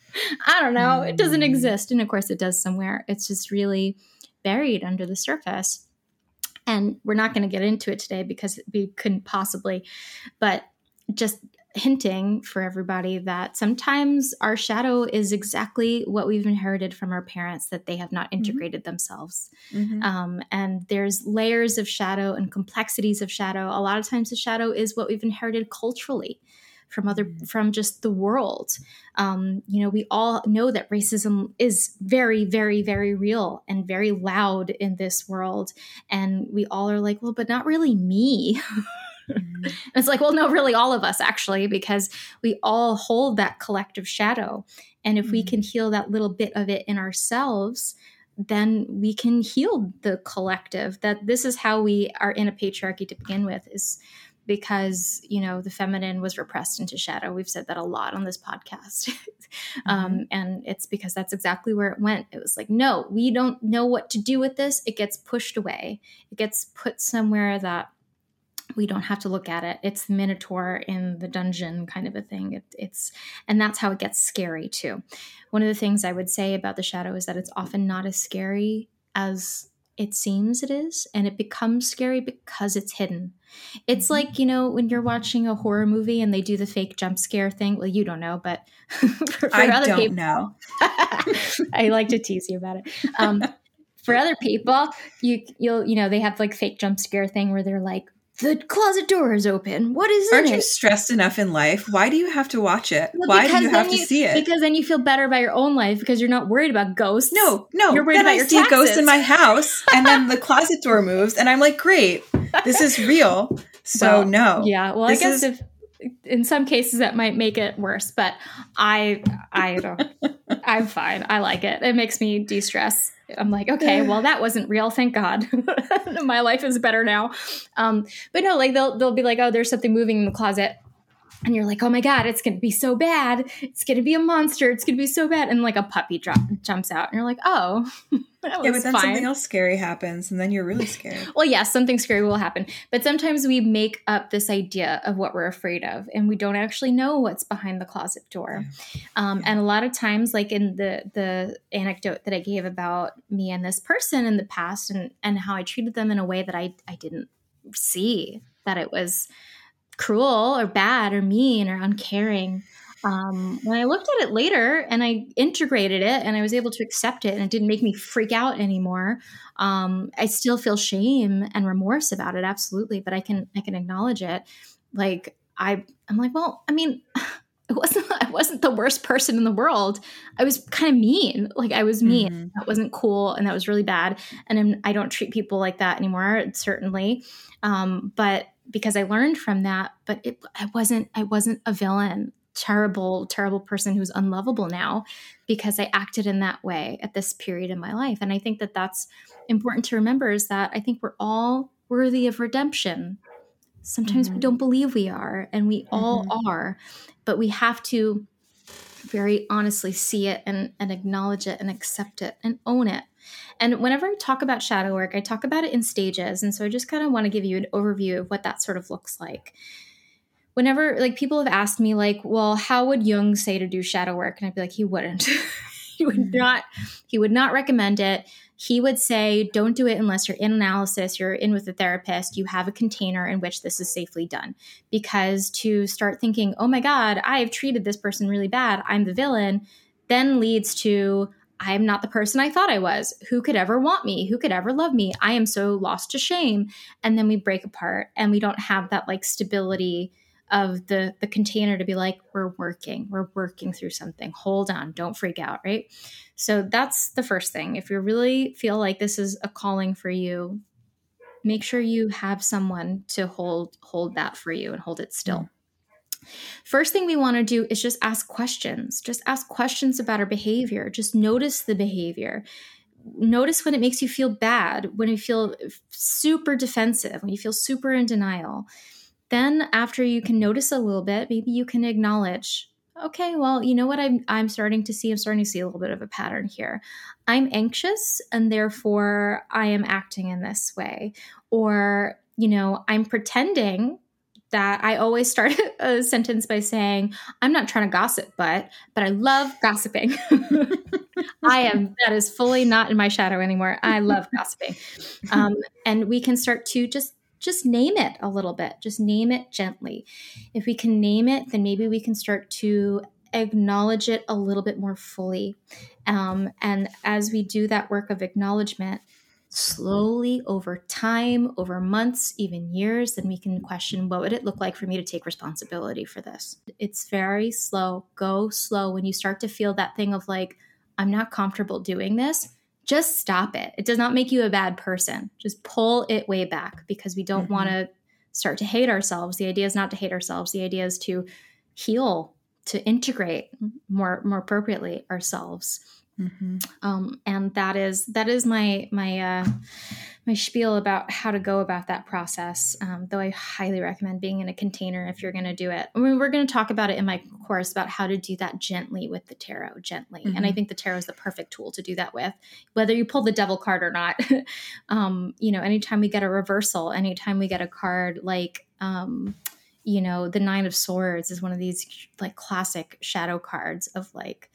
I don't know. It doesn't mm. exist. And of course, it does somewhere. It's just really buried under the surface. And we're not going to get into it today because we couldn't possibly, but just hinting for everybody that sometimes our shadow is exactly what we've inherited from our parents that they have not mm-hmm. integrated mm-hmm. themselves. Mm-hmm. Um, and there's layers of shadow and complexities of shadow. A lot of times, the shadow is what we've inherited culturally from other from just the world um, you know we all know that racism is very very very real and very loud in this world and we all are like well but not really me mm-hmm. it's like well no really all of us actually because we all hold that collective shadow and if mm-hmm. we can heal that little bit of it in ourselves then we can heal the collective that this is how we are in a patriarchy to begin with is because you know the feminine was repressed into shadow. We've said that a lot on this podcast. Um, mm-hmm. and it's because that's exactly where it went. It was like no we don't know what to do with this. It gets pushed away. It gets put somewhere that we don't have to look at it. It's the minotaur in the dungeon kind of a thing. It, it's and that's how it gets scary too. One of the things i would say about the shadow is that it's often not as scary as it seems it is and it becomes scary because it's hidden. It's mm-hmm. like you know when you're watching a horror movie and they do the fake jump scare thing well you don't know but for, for I other don't people know. I like to tease you about it. Um, for other people you you'll you know they have like fake jump scare thing where they're like the closet door is open. What is it? Aren't it? you stressed enough in life? Why do you have to watch it? Well, Why do you have to see it? Because then you feel better about your own life because you're not worried about ghosts. No, no. You're worried then about I your see taxes. a ghost in my house, and then the closet door moves, and I'm like, great, this is real. So well, no. Yeah. Well, I guess is- if in some cases that might make it worse, but I I don't I'm fine. I like it. It makes me de-stress. I'm like, okay, well, that wasn't real. Thank God. My life is better now. Um, but no, like they'll they'll be like, oh, there's something moving in the closet and you're like, oh my god, it's gonna be so bad. It's gonna be a monster. It's gonna be so bad. And like a puppy drop jumps out, and you're like, oh, yeah, but then fine. something else scary happens, and then you're really scared. well, yes, yeah, something scary will happen, but sometimes we make up this idea of what we're afraid of, and we don't actually know what's behind the closet door. Yeah. Um, and a lot of times, like in the the anecdote that I gave about me and this person in the past, and and how I treated them in a way that I I didn't see that it was cruel or bad or mean or uncaring. Um, when I looked at it later and I integrated it and I was able to accept it and it didn't make me freak out anymore, um, I still feel shame and remorse about it, absolutely. But I can I can acknowledge it. Like I I'm like, well, I mean, it wasn't I wasn't the worst person in the world. I was kind of mean. Like I was mean. Mm-hmm. That wasn't cool and that was really bad. And I'm, I do not treat people like that anymore, certainly. Um, but because I learned from that, but it, I wasn't I wasn't a villain, terrible terrible person who's unlovable now because I acted in that way at this period in my life. And I think that that's important to remember is that I think we're all worthy of redemption. Sometimes mm-hmm. we don't believe we are, and we all mm-hmm. are, but we have to very honestly see it and, and acknowledge it and accept it and own it and whenever I talk about shadow work, I talk about it in stages. And so I just kind of want to give you an overview of what that sort of looks like. Whenever, like, people have asked me, like, well, how would Jung say to do shadow work? And I'd be like, he wouldn't. he would mm-hmm. not, he would not recommend it. He would say, don't do it unless you're in analysis, you're in with a therapist, you have a container in which this is safely done. Because to start thinking, oh my God, I've treated this person really bad, I'm the villain, then leads to, I'm not the person I thought I was. Who could ever want me? Who could ever love me? I am so lost to shame. And then we break apart and we don't have that like stability of the the container to be like we're working we're working through something hold on don't freak out right so that's the first thing if you really feel like this is a calling for you make sure you have someone to hold hold that for you and hold it still mm-hmm. First thing we want to do is just ask questions. Just ask questions about our behavior. Just notice the behavior. Notice when it makes you feel bad, when you feel super defensive, when you feel super in denial then after you can notice a little bit maybe you can acknowledge okay well you know what? I'm i'm starting to see i'm starting to see a little bit of a pattern here. I'm anxious and therefore i am acting in this way. Or you know i'm pretending that i always start a sentence by saying i'm not trying to gossip but but i love gossiping i am that is fully not in my shadow anymore. I love gossiping. Um, and we can start to just just name it a little bit. Just name it gently. If we can name it, then maybe we can start to acknowledge it a little bit more fully. Um, and as we do that work of acknowledgement, slowly over time, over months, even years, then we can question what would it look like for me to take responsibility for this? It's very slow. Go slow. When you start to feel that thing of like, I'm not comfortable doing this, just stop it. It does not make you a bad person. Just pull it way back because we don't mm-hmm. want to start to hate ourselves. The idea is not to hate ourselves. The idea is to heal, to integrate more more appropriately ourselves. Mm-hmm. Um, and that is that is my my uh, my spiel about how to go about that process. Um, though I highly recommend being in a container if you're going to do it. I mean, we're going to talk about it in my course about how to do that gently with the tarot, gently. Mm-hmm. And I mm-hmm. think the tarot is the perfect tool to do that with, whether you pull the devil card or not. um, you know, anytime we get a reversal, anytime we get a card like. Um, you know, the Nine of Swords is one of these like classic shadow cards of like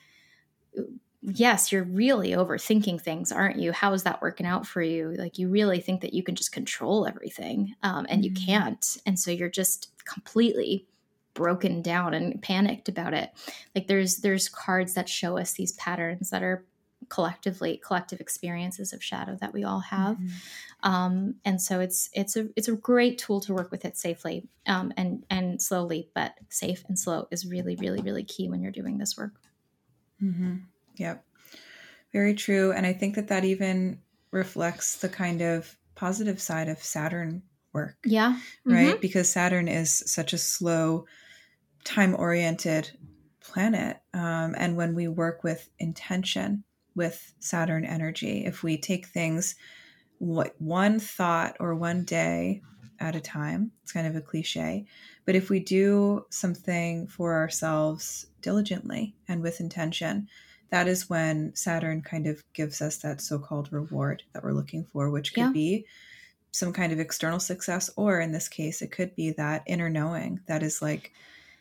yes, you're really overthinking things, aren't you? How is that working out for you? Like, you really think that you can just control everything, um, and you mm-hmm. can't. And so you're just completely broken down and panicked about it. Like, there's there's cards that show us these patterns that are collectively collective experiences of shadow that we all have mm-hmm. um, and so it's it's a it's a great tool to work with it safely um, and and slowly but safe and slow is really really really key when you're doing this work mm-hmm. Yep. Very true. And I think that that even reflects the kind of positive side of Saturn work. Yeah. Mm-hmm. Right? Because Saturn is such a slow, time oriented planet. Um, and when we work with intention with Saturn energy, if we take things what one thought or one day at a time, it's kind of a cliche, but if we do something for ourselves diligently and with intention, that is when Saturn kind of gives us that so called reward that we're looking for, which could yeah. be some kind of external success, or in this case, it could be that inner knowing that is like,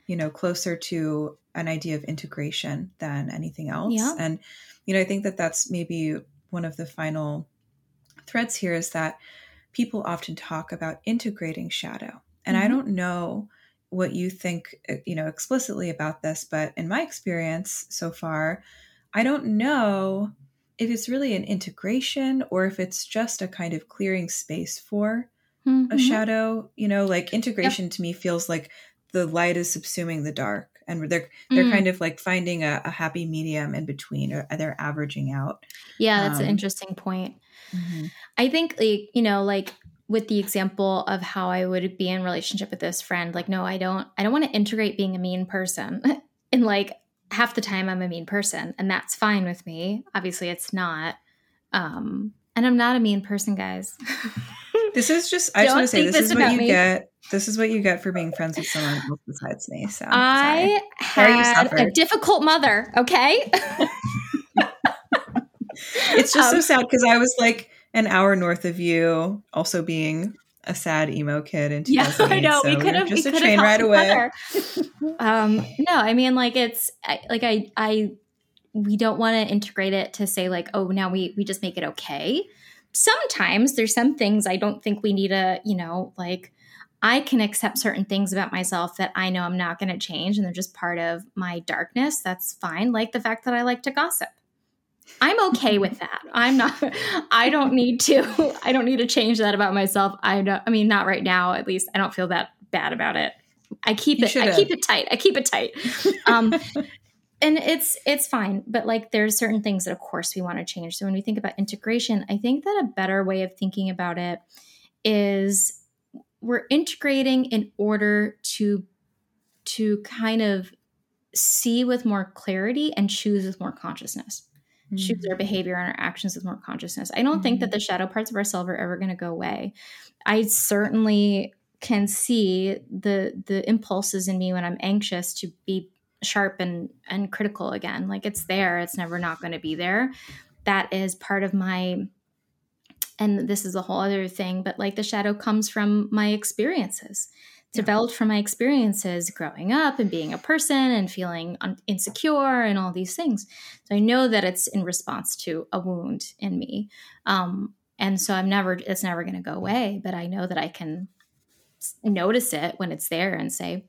you know, closer to an idea of integration than anything else. Yeah. And, you know, I think that that's maybe one of the final threads here is that people often talk about integrating shadow. And mm-hmm. I don't know what you think, uh, you know, explicitly about this, but in my experience so far, I don't know if it's really an integration or if it's just a kind of clearing space for mm-hmm. a shadow. You know, like integration yep. to me feels like the light is subsuming the dark and they're they're mm. kind of like finding a, a, happy medium in between or they're averaging out yeah that's um, an interesting point mm-hmm. i think like you know like with the example of how i would be in relationship with this friend like no i don't i don't want to integrate being a mean person and like half the time I'm a mean person and that's fine with me. Obviously it's not. Um and I'm not a mean person, guys. this is just I just want to say this, this is what you me. get. This is what you get for being friends with someone else besides me. So I sorry. had a difficult mother, okay? it's just um, so sad because I was like an hour north of you, also being a sad emo kid in 2008. Yeah, I know. So we could have just we a train right away. um, no, I mean, like it's like I I we don't want to integrate it to say like, oh, now we we just make it okay. Sometimes there's some things I don't think we need to, you know, like I can accept certain things about myself that I know I'm not going to change and they're just part of my darkness. That's fine. Like the fact that I like to gossip. I'm okay with that. I'm not I don't need to I don't need to change that about myself. I don't I mean not right now at least. I don't feel that bad about it. I keep you it should've. I keep it tight. I keep it tight. Um and it's it's fine, but like there's certain things that of course we want to change. So when we think about integration, I think that a better way of thinking about it is we're integrating in order to to kind of see with more clarity and choose with more consciousness mm-hmm. choose our behavior and our actions with more consciousness i don't mm-hmm. think that mm-hmm. the shadow parts of ourselves are ever going to go away i certainly can see the the impulses in me when i'm anxious to be sharp and and critical again like it's there it's never not going to be there that is part of my and this is a whole other thing but like the shadow comes from my experiences. Developed from my experiences growing up and being a person and feeling un- insecure and all these things so i know that it's in response to a wound in me um, and so i'm never it's never going to go away but i know that i can notice it when it's there and say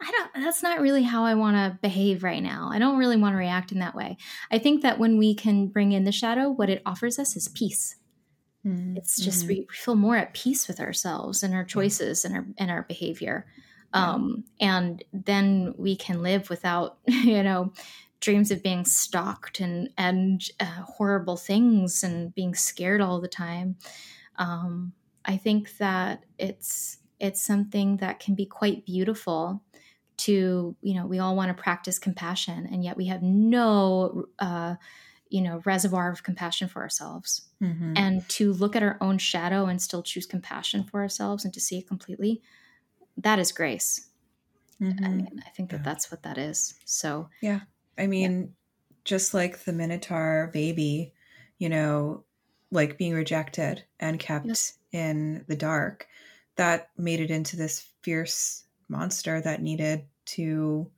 I don't, that's not really how I want to behave right now. I don't really want to react in that way. I think that when we can bring in the shadow, what it offers us is peace. Mm-hmm. It's just mm-hmm. we feel more at peace with ourselves and our choices and our and our behavior. Um, and then we can live without, you know, dreams of being stalked and and uh, horrible things and being scared all the time. Um, I think that it's it's something that can be quite beautiful to you know we all want to practice compassion and yet we have no uh, you know reservoir of compassion for ourselves mm-hmm. and to look at our own shadow and still choose compassion for ourselves and to see it completely that is grace mm-hmm. and i think that yeah. that's what that is so yeah i mean yeah. just like the minotaur baby you know like being rejected and kept yes. in the dark that made it into this fierce monster that needed to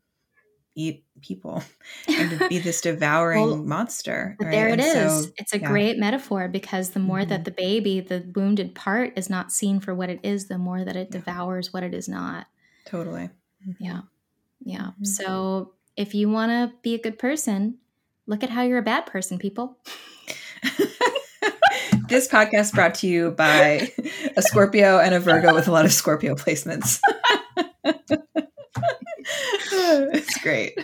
eat people and to be this devouring well, monster. Right? There it and is. So, it's a yeah. great metaphor because the more mm-hmm. that the baby, the wounded part, is not seen for what it is, the more that it devours what it is not. Totally. Mm-hmm. Yeah. Yeah. Mm-hmm. So if you want to be a good person, look at how you're a bad person, people. this podcast brought to you by a Scorpio and a Virgo with a lot of Scorpio placements. it's great.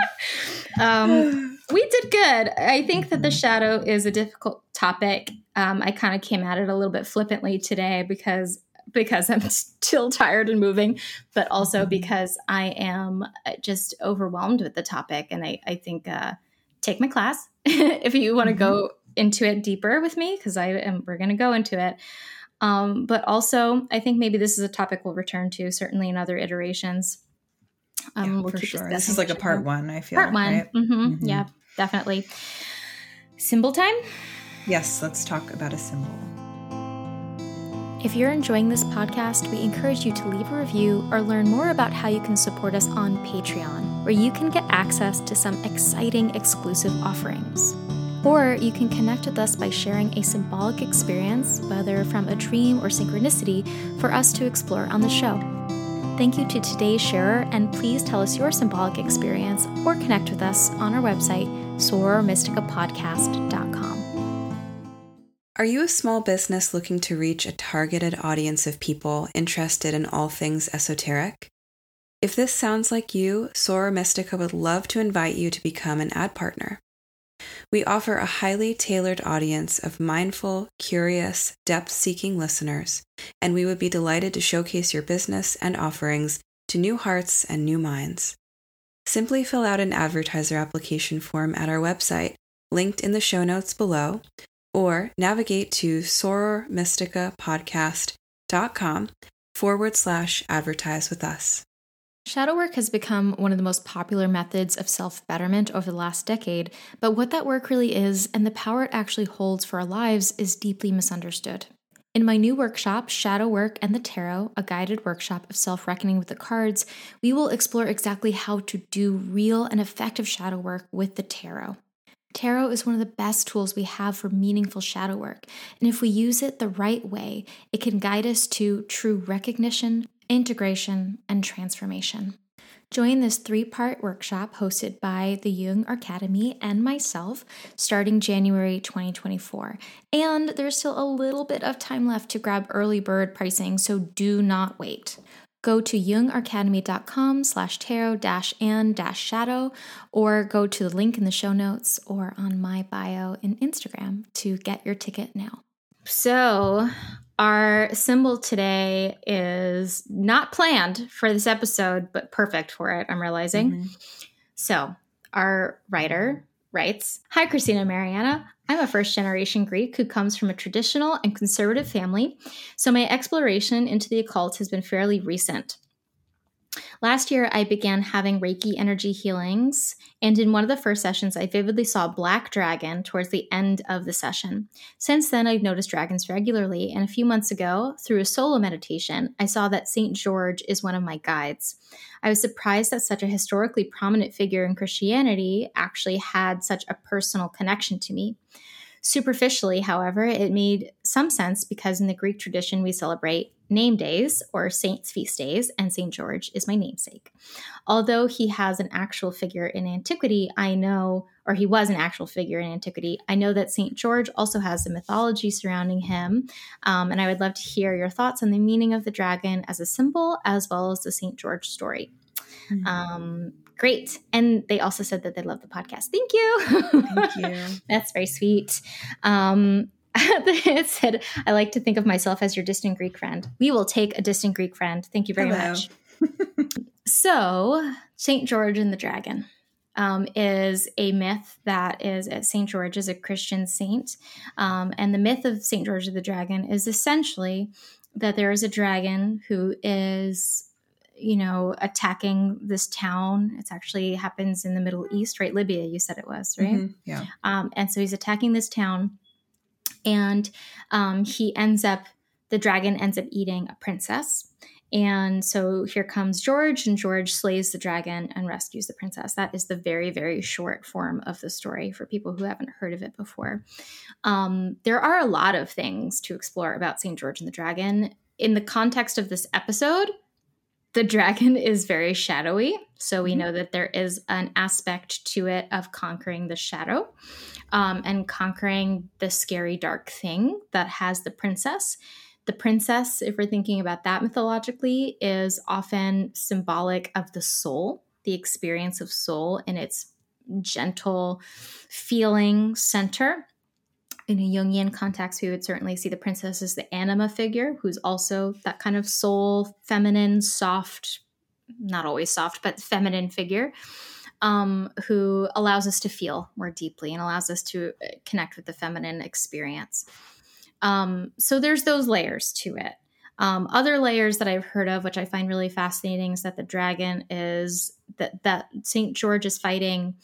um, we did good. I think that the shadow is a difficult topic. Um, I kind of came at it a little bit flippantly today because because I'm still tired and moving, but also mm-hmm. because I am uh, just overwhelmed with the topic. And I, I think uh, take my class if you want to mm-hmm. go into it deeper with me, because I am. We're going to go into it. Um, but also, I think maybe this is a topic we'll return to certainly in other iterations. Um, yeah, we'll for sure. This is like a part one. I feel part one. Right? Mm-hmm. Mm-hmm. Yeah, definitely. Symbol time. Yes, let's talk about a symbol. If you're enjoying this podcast, we encourage you to leave a review or learn more about how you can support us on Patreon, where you can get access to some exciting exclusive offerings. Or you can connect with us by sharing a symbolic experience, whether from a dream or synchronicity, for us to explore on the show. Thank you to today's sharer, and please tell us your symbolic experience or connect with us on our website, sorormysticapodcast.com. Are you a small business looking to reach a targeted audience of people interested in all things esoteric? If this sounds like you, Soror Mystica would love to invite you to become an ad partner. We offer a highly tailored audience of mindful, curious, depth seeking listeners, and we would be delighted to showcase your business and offerings to new hearts and new minds. Simply fill out an advertiser application form at our website, linked in the show notes below, or navigate to sorormysticapodcast.com forward slash advertise with us. Shadow work has become one of the most popular methods of self betterment over the last decade, but what that work really is and the power it actually holds for our lives is deeply misunderstood. In my new workshop, Shadow Work and the Tarot, a guided workshop of self reckoning with the cards, we will explore exactly how to do real and effective shadow work with the tarot. Tarot is one of the best tools we have for meaningful shadow work, and if we use it the right way, it can guide us to true recognition, integration, and transformation. Join this three part workshop hosted by the Jung Archademy and myself starting January 2024. And there's still a little bit of time left to grab early bird pricing, so do not wait. Go to jungarchademy.com slash tarot dash and dash shadow or go to the link in the show notes or on my bio in Instagram to get your ticket now. So, our symbol today is not planned for this episode, but perfect for it, I'm realizing. Mm-hmm. So, our writer writes Hi, Christina Mariana. I'm a first generation Greek who comes from a traditional and conservative family, so my exploration into the occult has been fairly recent. Last year, I began having Reiki energy healings, and in one of the first sessions, I vividly saw a black dragon towards the end of the session. Since then, I've noticed dragons regularly, and a few months ago, through a solo meditation, I saw that St. George is one of my guides. I was surprised that such a historically prominent figure in Christianity actually had such a personal connection to me. Superficially, however, it made some sense because in the Greek tradition we celebrate name days or saints' feast days, and St. George is my namesake. Although he has an actual figure in antiquity, I know, or he was an actual figure in antiquity, I know that St. George also has a mythology surrounding him. Um, and I would love to hear your thoughts on the meaning of the dragon as a symbol, as well as the St. George story. Mm-hmm. Um, Great. And they also said that they love the podcast. Thank you. Thank you. That's very sweet. Um, it said, I like to think of myself as your distant Greek friend. We will take a distant Greek friend. Thank you very Hello. much. so, St. George and the Dragon um, is a myth that is St. George is a Christian saint. Um, and the myth of St. George of the Dragon is essentially that there is a dragon who is you know, attacking this town. It actually happens in the Middle East, right? Libya, you said it was, right? Mm-hmm, yeah. Um, and so he's attacking this town, and um, he ends up, the dragon ends up eating a princess. And so here comes George, and George slays the dragon and rescues the princess. That is the very, very short form of the story for people who haven't heard of it before. Um, there are a lot of things to explore about St. George and the Dragon. In the context of this episode, the dragon is very shadowy. So we mm-hmm. know that there is an aspect to it of conquering the shadow um, and conquering the scary, dark thing that has the princess. The princess, if we're thinking about that mythologically, is often symbolic of the soul, the experience of soul in its gentle feeling center in a Jungian context, we would certainly see the princess as the anima figure, who's also that kind of soul, feminine, soft, not always soft, but feminine figure, um, who allows us to feel more deeply and allows us to uh, connect with the feminine experience. Um, so there's those layers to it. Um, other layers that I've heard of, which I find really fascinating, is that the dragon is that that Saint George is fighting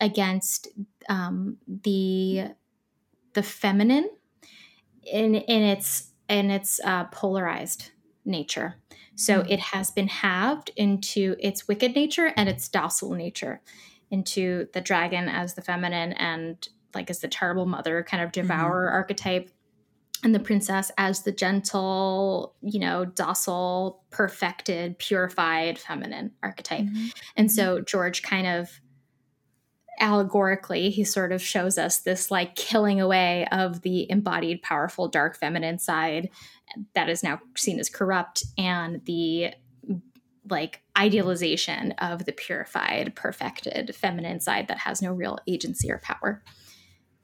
against um, the the feminine in in its in its uh, polarized nature. So mm-hmm. it has been halved into its wicked nature and its docile nature, into the dragon as the feminine and like as the terrible mother kind of mm-hmm. devourer mm-hmm. archetype, and the princess as the gentle, you know, docile, perfected, purified feminine archetype. Mm-hmm. And so mm-hmm. George kind of allegorically he sort of shows us this like killing away of the embodied powerful dark feminine side that is now seen as corrupt and the like idealization of the purified perfected feminine side that has no real agency or power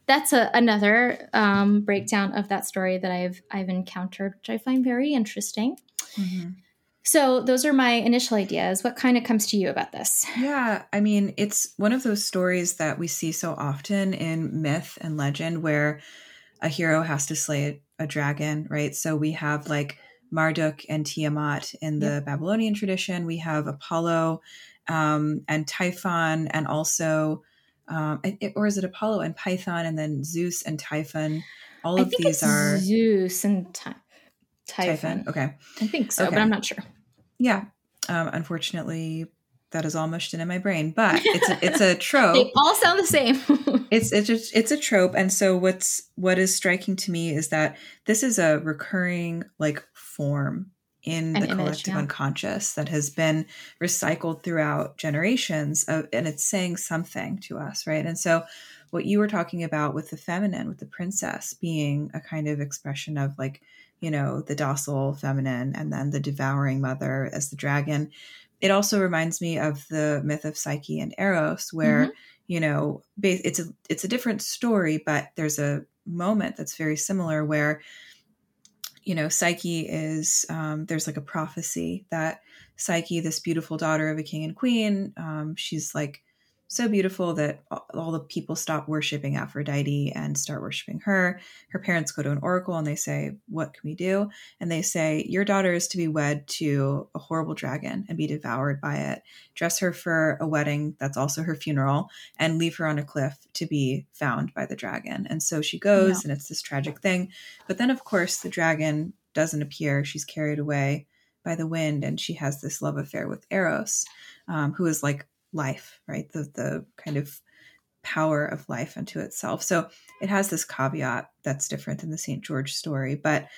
that's a, another um, breakdown of that story that i've i've encountered which i find very interesting mm-hmm. So, those are my initial ideas. What kind of comes to you about this? Yeah, I mean, it's one of those stories that we see so often in myth and legend where a hero has to slay a, a dragon, right? So, we have like Marduk and Tiamat in the yep. Babylonian tradition, we have Apollo um, and Typhon, and also, um, it, or is it Apollo and Python, and then Zeus and Typhon? all I of these are Zeus and Ty- Typhon. Typhon. Okay. I think so, Okay. but I'm not sure. Yeah. Um, unfortunately, that is all mushed in in my brain, but it's a, it's a trope. They all sound the same. it's it's just, it's a trope and so what's what is striking to me is that this is a recurring like form in An the image, collective yeah. unconscious that has been recycled throughout generations of, and it's saying something to us right and so what you were talking about with the feminine with the princess being a kind of expression of like you know the docile feminine and then the devouring mother as the dragon it also reminds me of the myth of psyche and eros where Mhm. you know it's a it's a different story but there's a moment that's very similar where you know psyche is um, there's like a prophecy that psyche this beautiful daughter of a king and queen um, she's like so beautiful that all- the people stop worshiping aphrodite and start worshiping her her parents go to an oracle and they say what can we do and they say your daughter is to be wed to a horrible dragon and be devoured by it dress her for a wedding that's also her funeral and leave her on a cliff to be found by the dragon. And so she goes, Yeah. and it's this tragic thing. But then, of course, the dragon doesn't appear. She's carried away by the wind, and she has this love affair with Eros, um, who is like life, right? The the kind of power of life unto itself. So it has this caveat that's different than the St. George story. But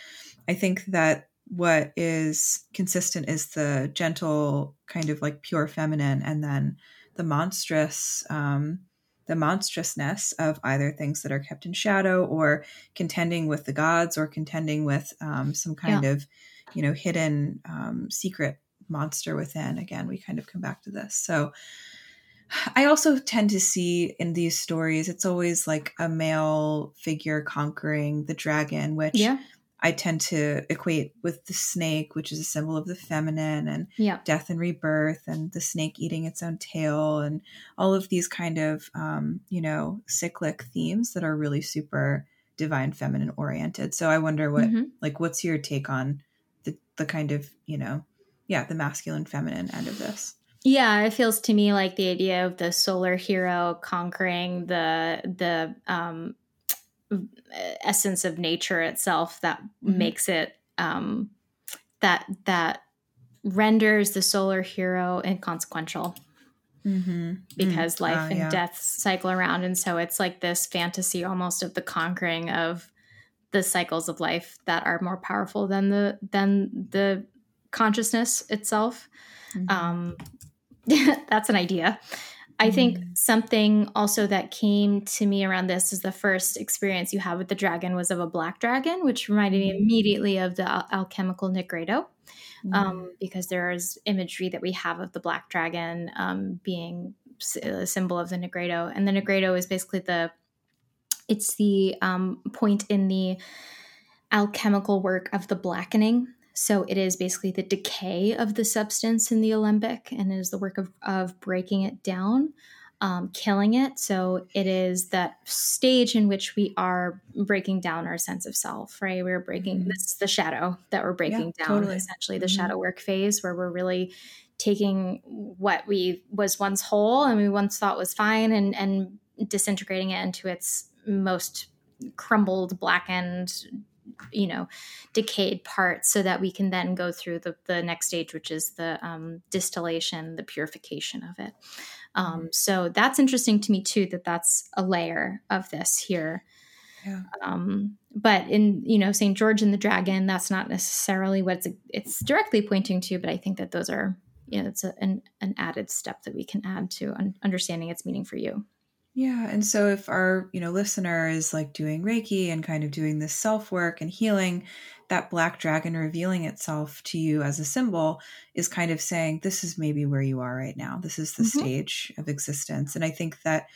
I think that what is consistent is the gentle, kind of like pure feminine, and then the monstrous, um, the monstrousness of either things that are kept in shadow or contending with the gods or contending with um, some kind of, you know, hidden um, secret monster within. Again, we kind of come back to this. So I also tend to see in these stories, it's always like a male figure conquering the dragon, which yeah. I tend to equate with the snake, which is a symbol of the feminine and Yeah. death and rebirth, and the snake eating its own tail, and all of these kind of, um, you know, cyclic themes that are really super divine feminine oriented. So I wonder what, Mhm. like, what's your take on the, the kind of, you know, yeah, the masculine feminine end of this? Yeah, it feels to me like the idea of the solar hero conquering the the um, essence of nature itself that Mhm. makes it um, that that renders the solar hero inconsequential Mm-hmm. because life Ah, and yeah. death cycle around and so it's like this fantasy almost of the conquering of the cycles of life that are more powerful than the than the consciousness itself Mhm. um that's an idea i think Mm. something also that came to me around this is the first experience you had with the dragon was of a black dragon which reminded me Mhm. immediately of the al- alchemical nigredo Mm-hmm. um, because there is imagery that we have of the black dragon um, being a symbol of the nigredo and the nigredo is basically the it's the um, point in the alchemical work of the blackening so it is basically the decay of the substance in the alembic and it is the work of, of breaking it down um, killing it so it is that stage in which we are breaking down our sense of self right we're breaking Mhm. this is the shadow that we're breaking down totally. essentially the Mhm. shadow work phase where we're really taking what we was once whole and we once thought was fine and and disintegrating it into its most crumbled blackened you know decayed parts so that we can then go through the, the next stage which is the um, distillation the purification of it. Um, so that's interesting to me too that that's a layer of this here. Yeah. um, but in you know st george and the dragon that's not necessarily what it's, it's directly pointing to but i think that those are you know it's a, an, an added step that we can add to un- understanding its meaning for you Yeah, and so if our, you know, listener is like doing Reiki and kind of doing this self-work and healing, that black dragon revealing itself to you as a symbol is kind of saying this is maybe where you are right now. This is the Mhm. stage of existence. And I think that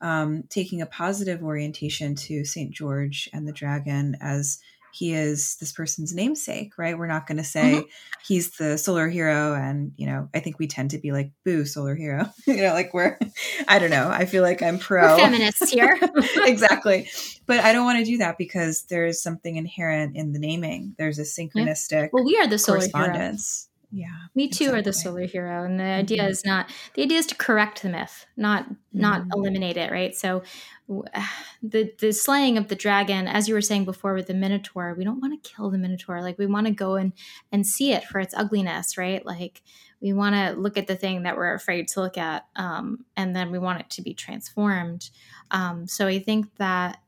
um, taking a positive orientation to St. George and the dragon as he is this person's namesake, right? We're not going to mm-hmm. say he's the solar hero. And, you know, I think we tend to be like, boo, solar hero. you know, like we're, I don't know. I feel like I'm pro. we're feminists here exactly. But I don't want to do that because there's something inherent in the naming. There's a synchronistic well we are the solar hero correspondence. Yeah. Me too exactly. are the solar hero. And the idea mm-hmm. is not the idea is to correct the myth, not mm-hmm. not eliminate it, right? So the the slaying of the dragon, as you were saying before with the Minotaur, we don't want to kill the Minotaur. Like we want to go and and see it for its ugliness, right? Like we want to look at the thing that we're afraid to look at, um, and then we want it to be transformed. Um, so I think that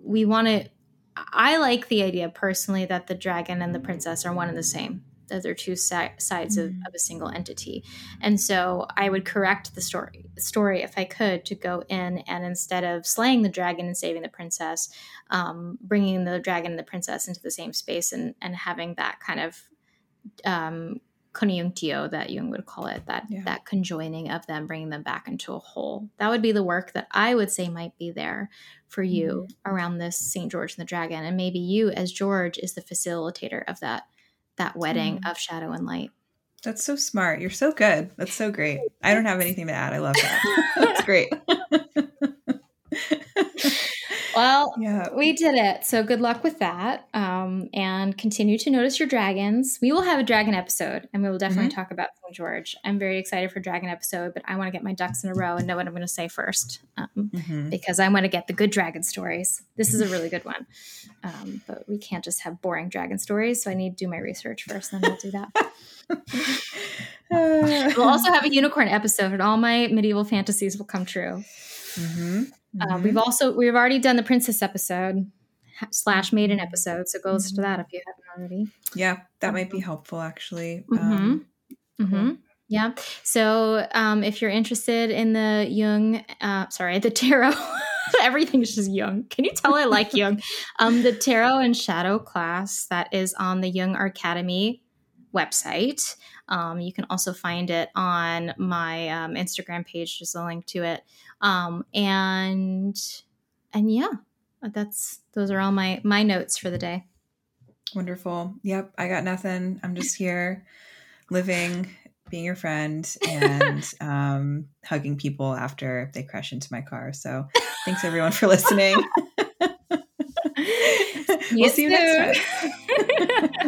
we want to. I like the idea personally that the dragon and the princess are one and the same that they're two si- sides mm. of, of, a single entity. And so I would correct the story story if I could to go in and instead of slaying the dragon and saving the princess, um, bringing the dragon and the princess into the same space and and having that kind of um, conjunctio that Jung would call it that yeah. that conjoining of them, bringing them back into a whole. That would be the work that I would say might be there for you mm. around this Saint George and the Dragon, and maybe you as George is the facilitator of that that wedding mm. of shadow and light. That's so smart. You're so good. That's so great. I don't have anything to add. I love that. That's great. well, yeah. we did it. So good luck with that. Um, and continue to notice your dragons. We will have a dragon episode and we will definitely mm-hmm. talk about St. George. I'm very excited for dragon episode, but I want to get my ducks in a row and know what I'm going to say first um, mm-hmm. because I want to get the good dragon stories. This is a really good one. Um, but we can't just have boring dragon stories. So I need to do my research first, and then we'll do that. we'll also have a unicorn episode, and all my medieval fantasies will come true. Mm-hmm. Uh, mm-hmm. we've also we've already done the princess episode slash maiden episode, so go listen to that if you haven't already. Yeah, that might be um, helpful actually. Mm-hmm. Um, mm-hmm. Cool. Yeah. So um, if you're interested in the Jung, uh, sorry, the tarot. Everything is just Jung. Can you tell I like Jung? Um, the tarot and shadow class that is on the Jung Archademy website. Um, you can also find it on my um, Instagram page. Just a link to it. Um, and and yeah, that's those are all my my notes for the day. Wonderful. Yep, I got nothing. I'm just here living, being your friend, and um, hugging people after they crash into my car. So thanks everyone for listening. we'll see you next time.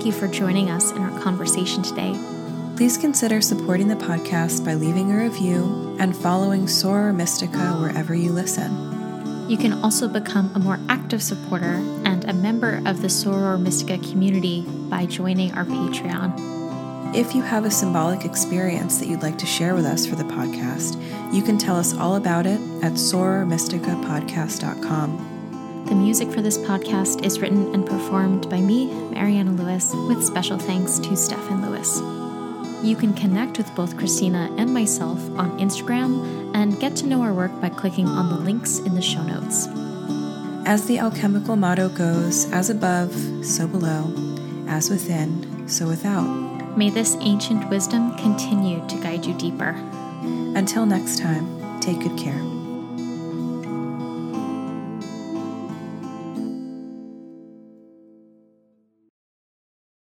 Thank you for joining us in our conversation today. Please consider supporting the podcast by leaving a review and following Soror Mystica wherever you listen. You can also become a more active supporter and a member of the Soror Mystica community by joining our Patreon. If you have a symbolic experience that you'd like to share with us for the podcast, you can tell us all about it at sorormysticapodcast.com. The music for this podcast is written and performed by me, Mariana Lewis, with special thanks to Stefan Lewis. You can connect with both Christina and myself on Instagram and get to know our work by clicking on the links in the show notes. As the alchemical motto goes, as above, so below, as within, so without. May this ancient wisdom continue to guide you deeper. Until next time, take good care.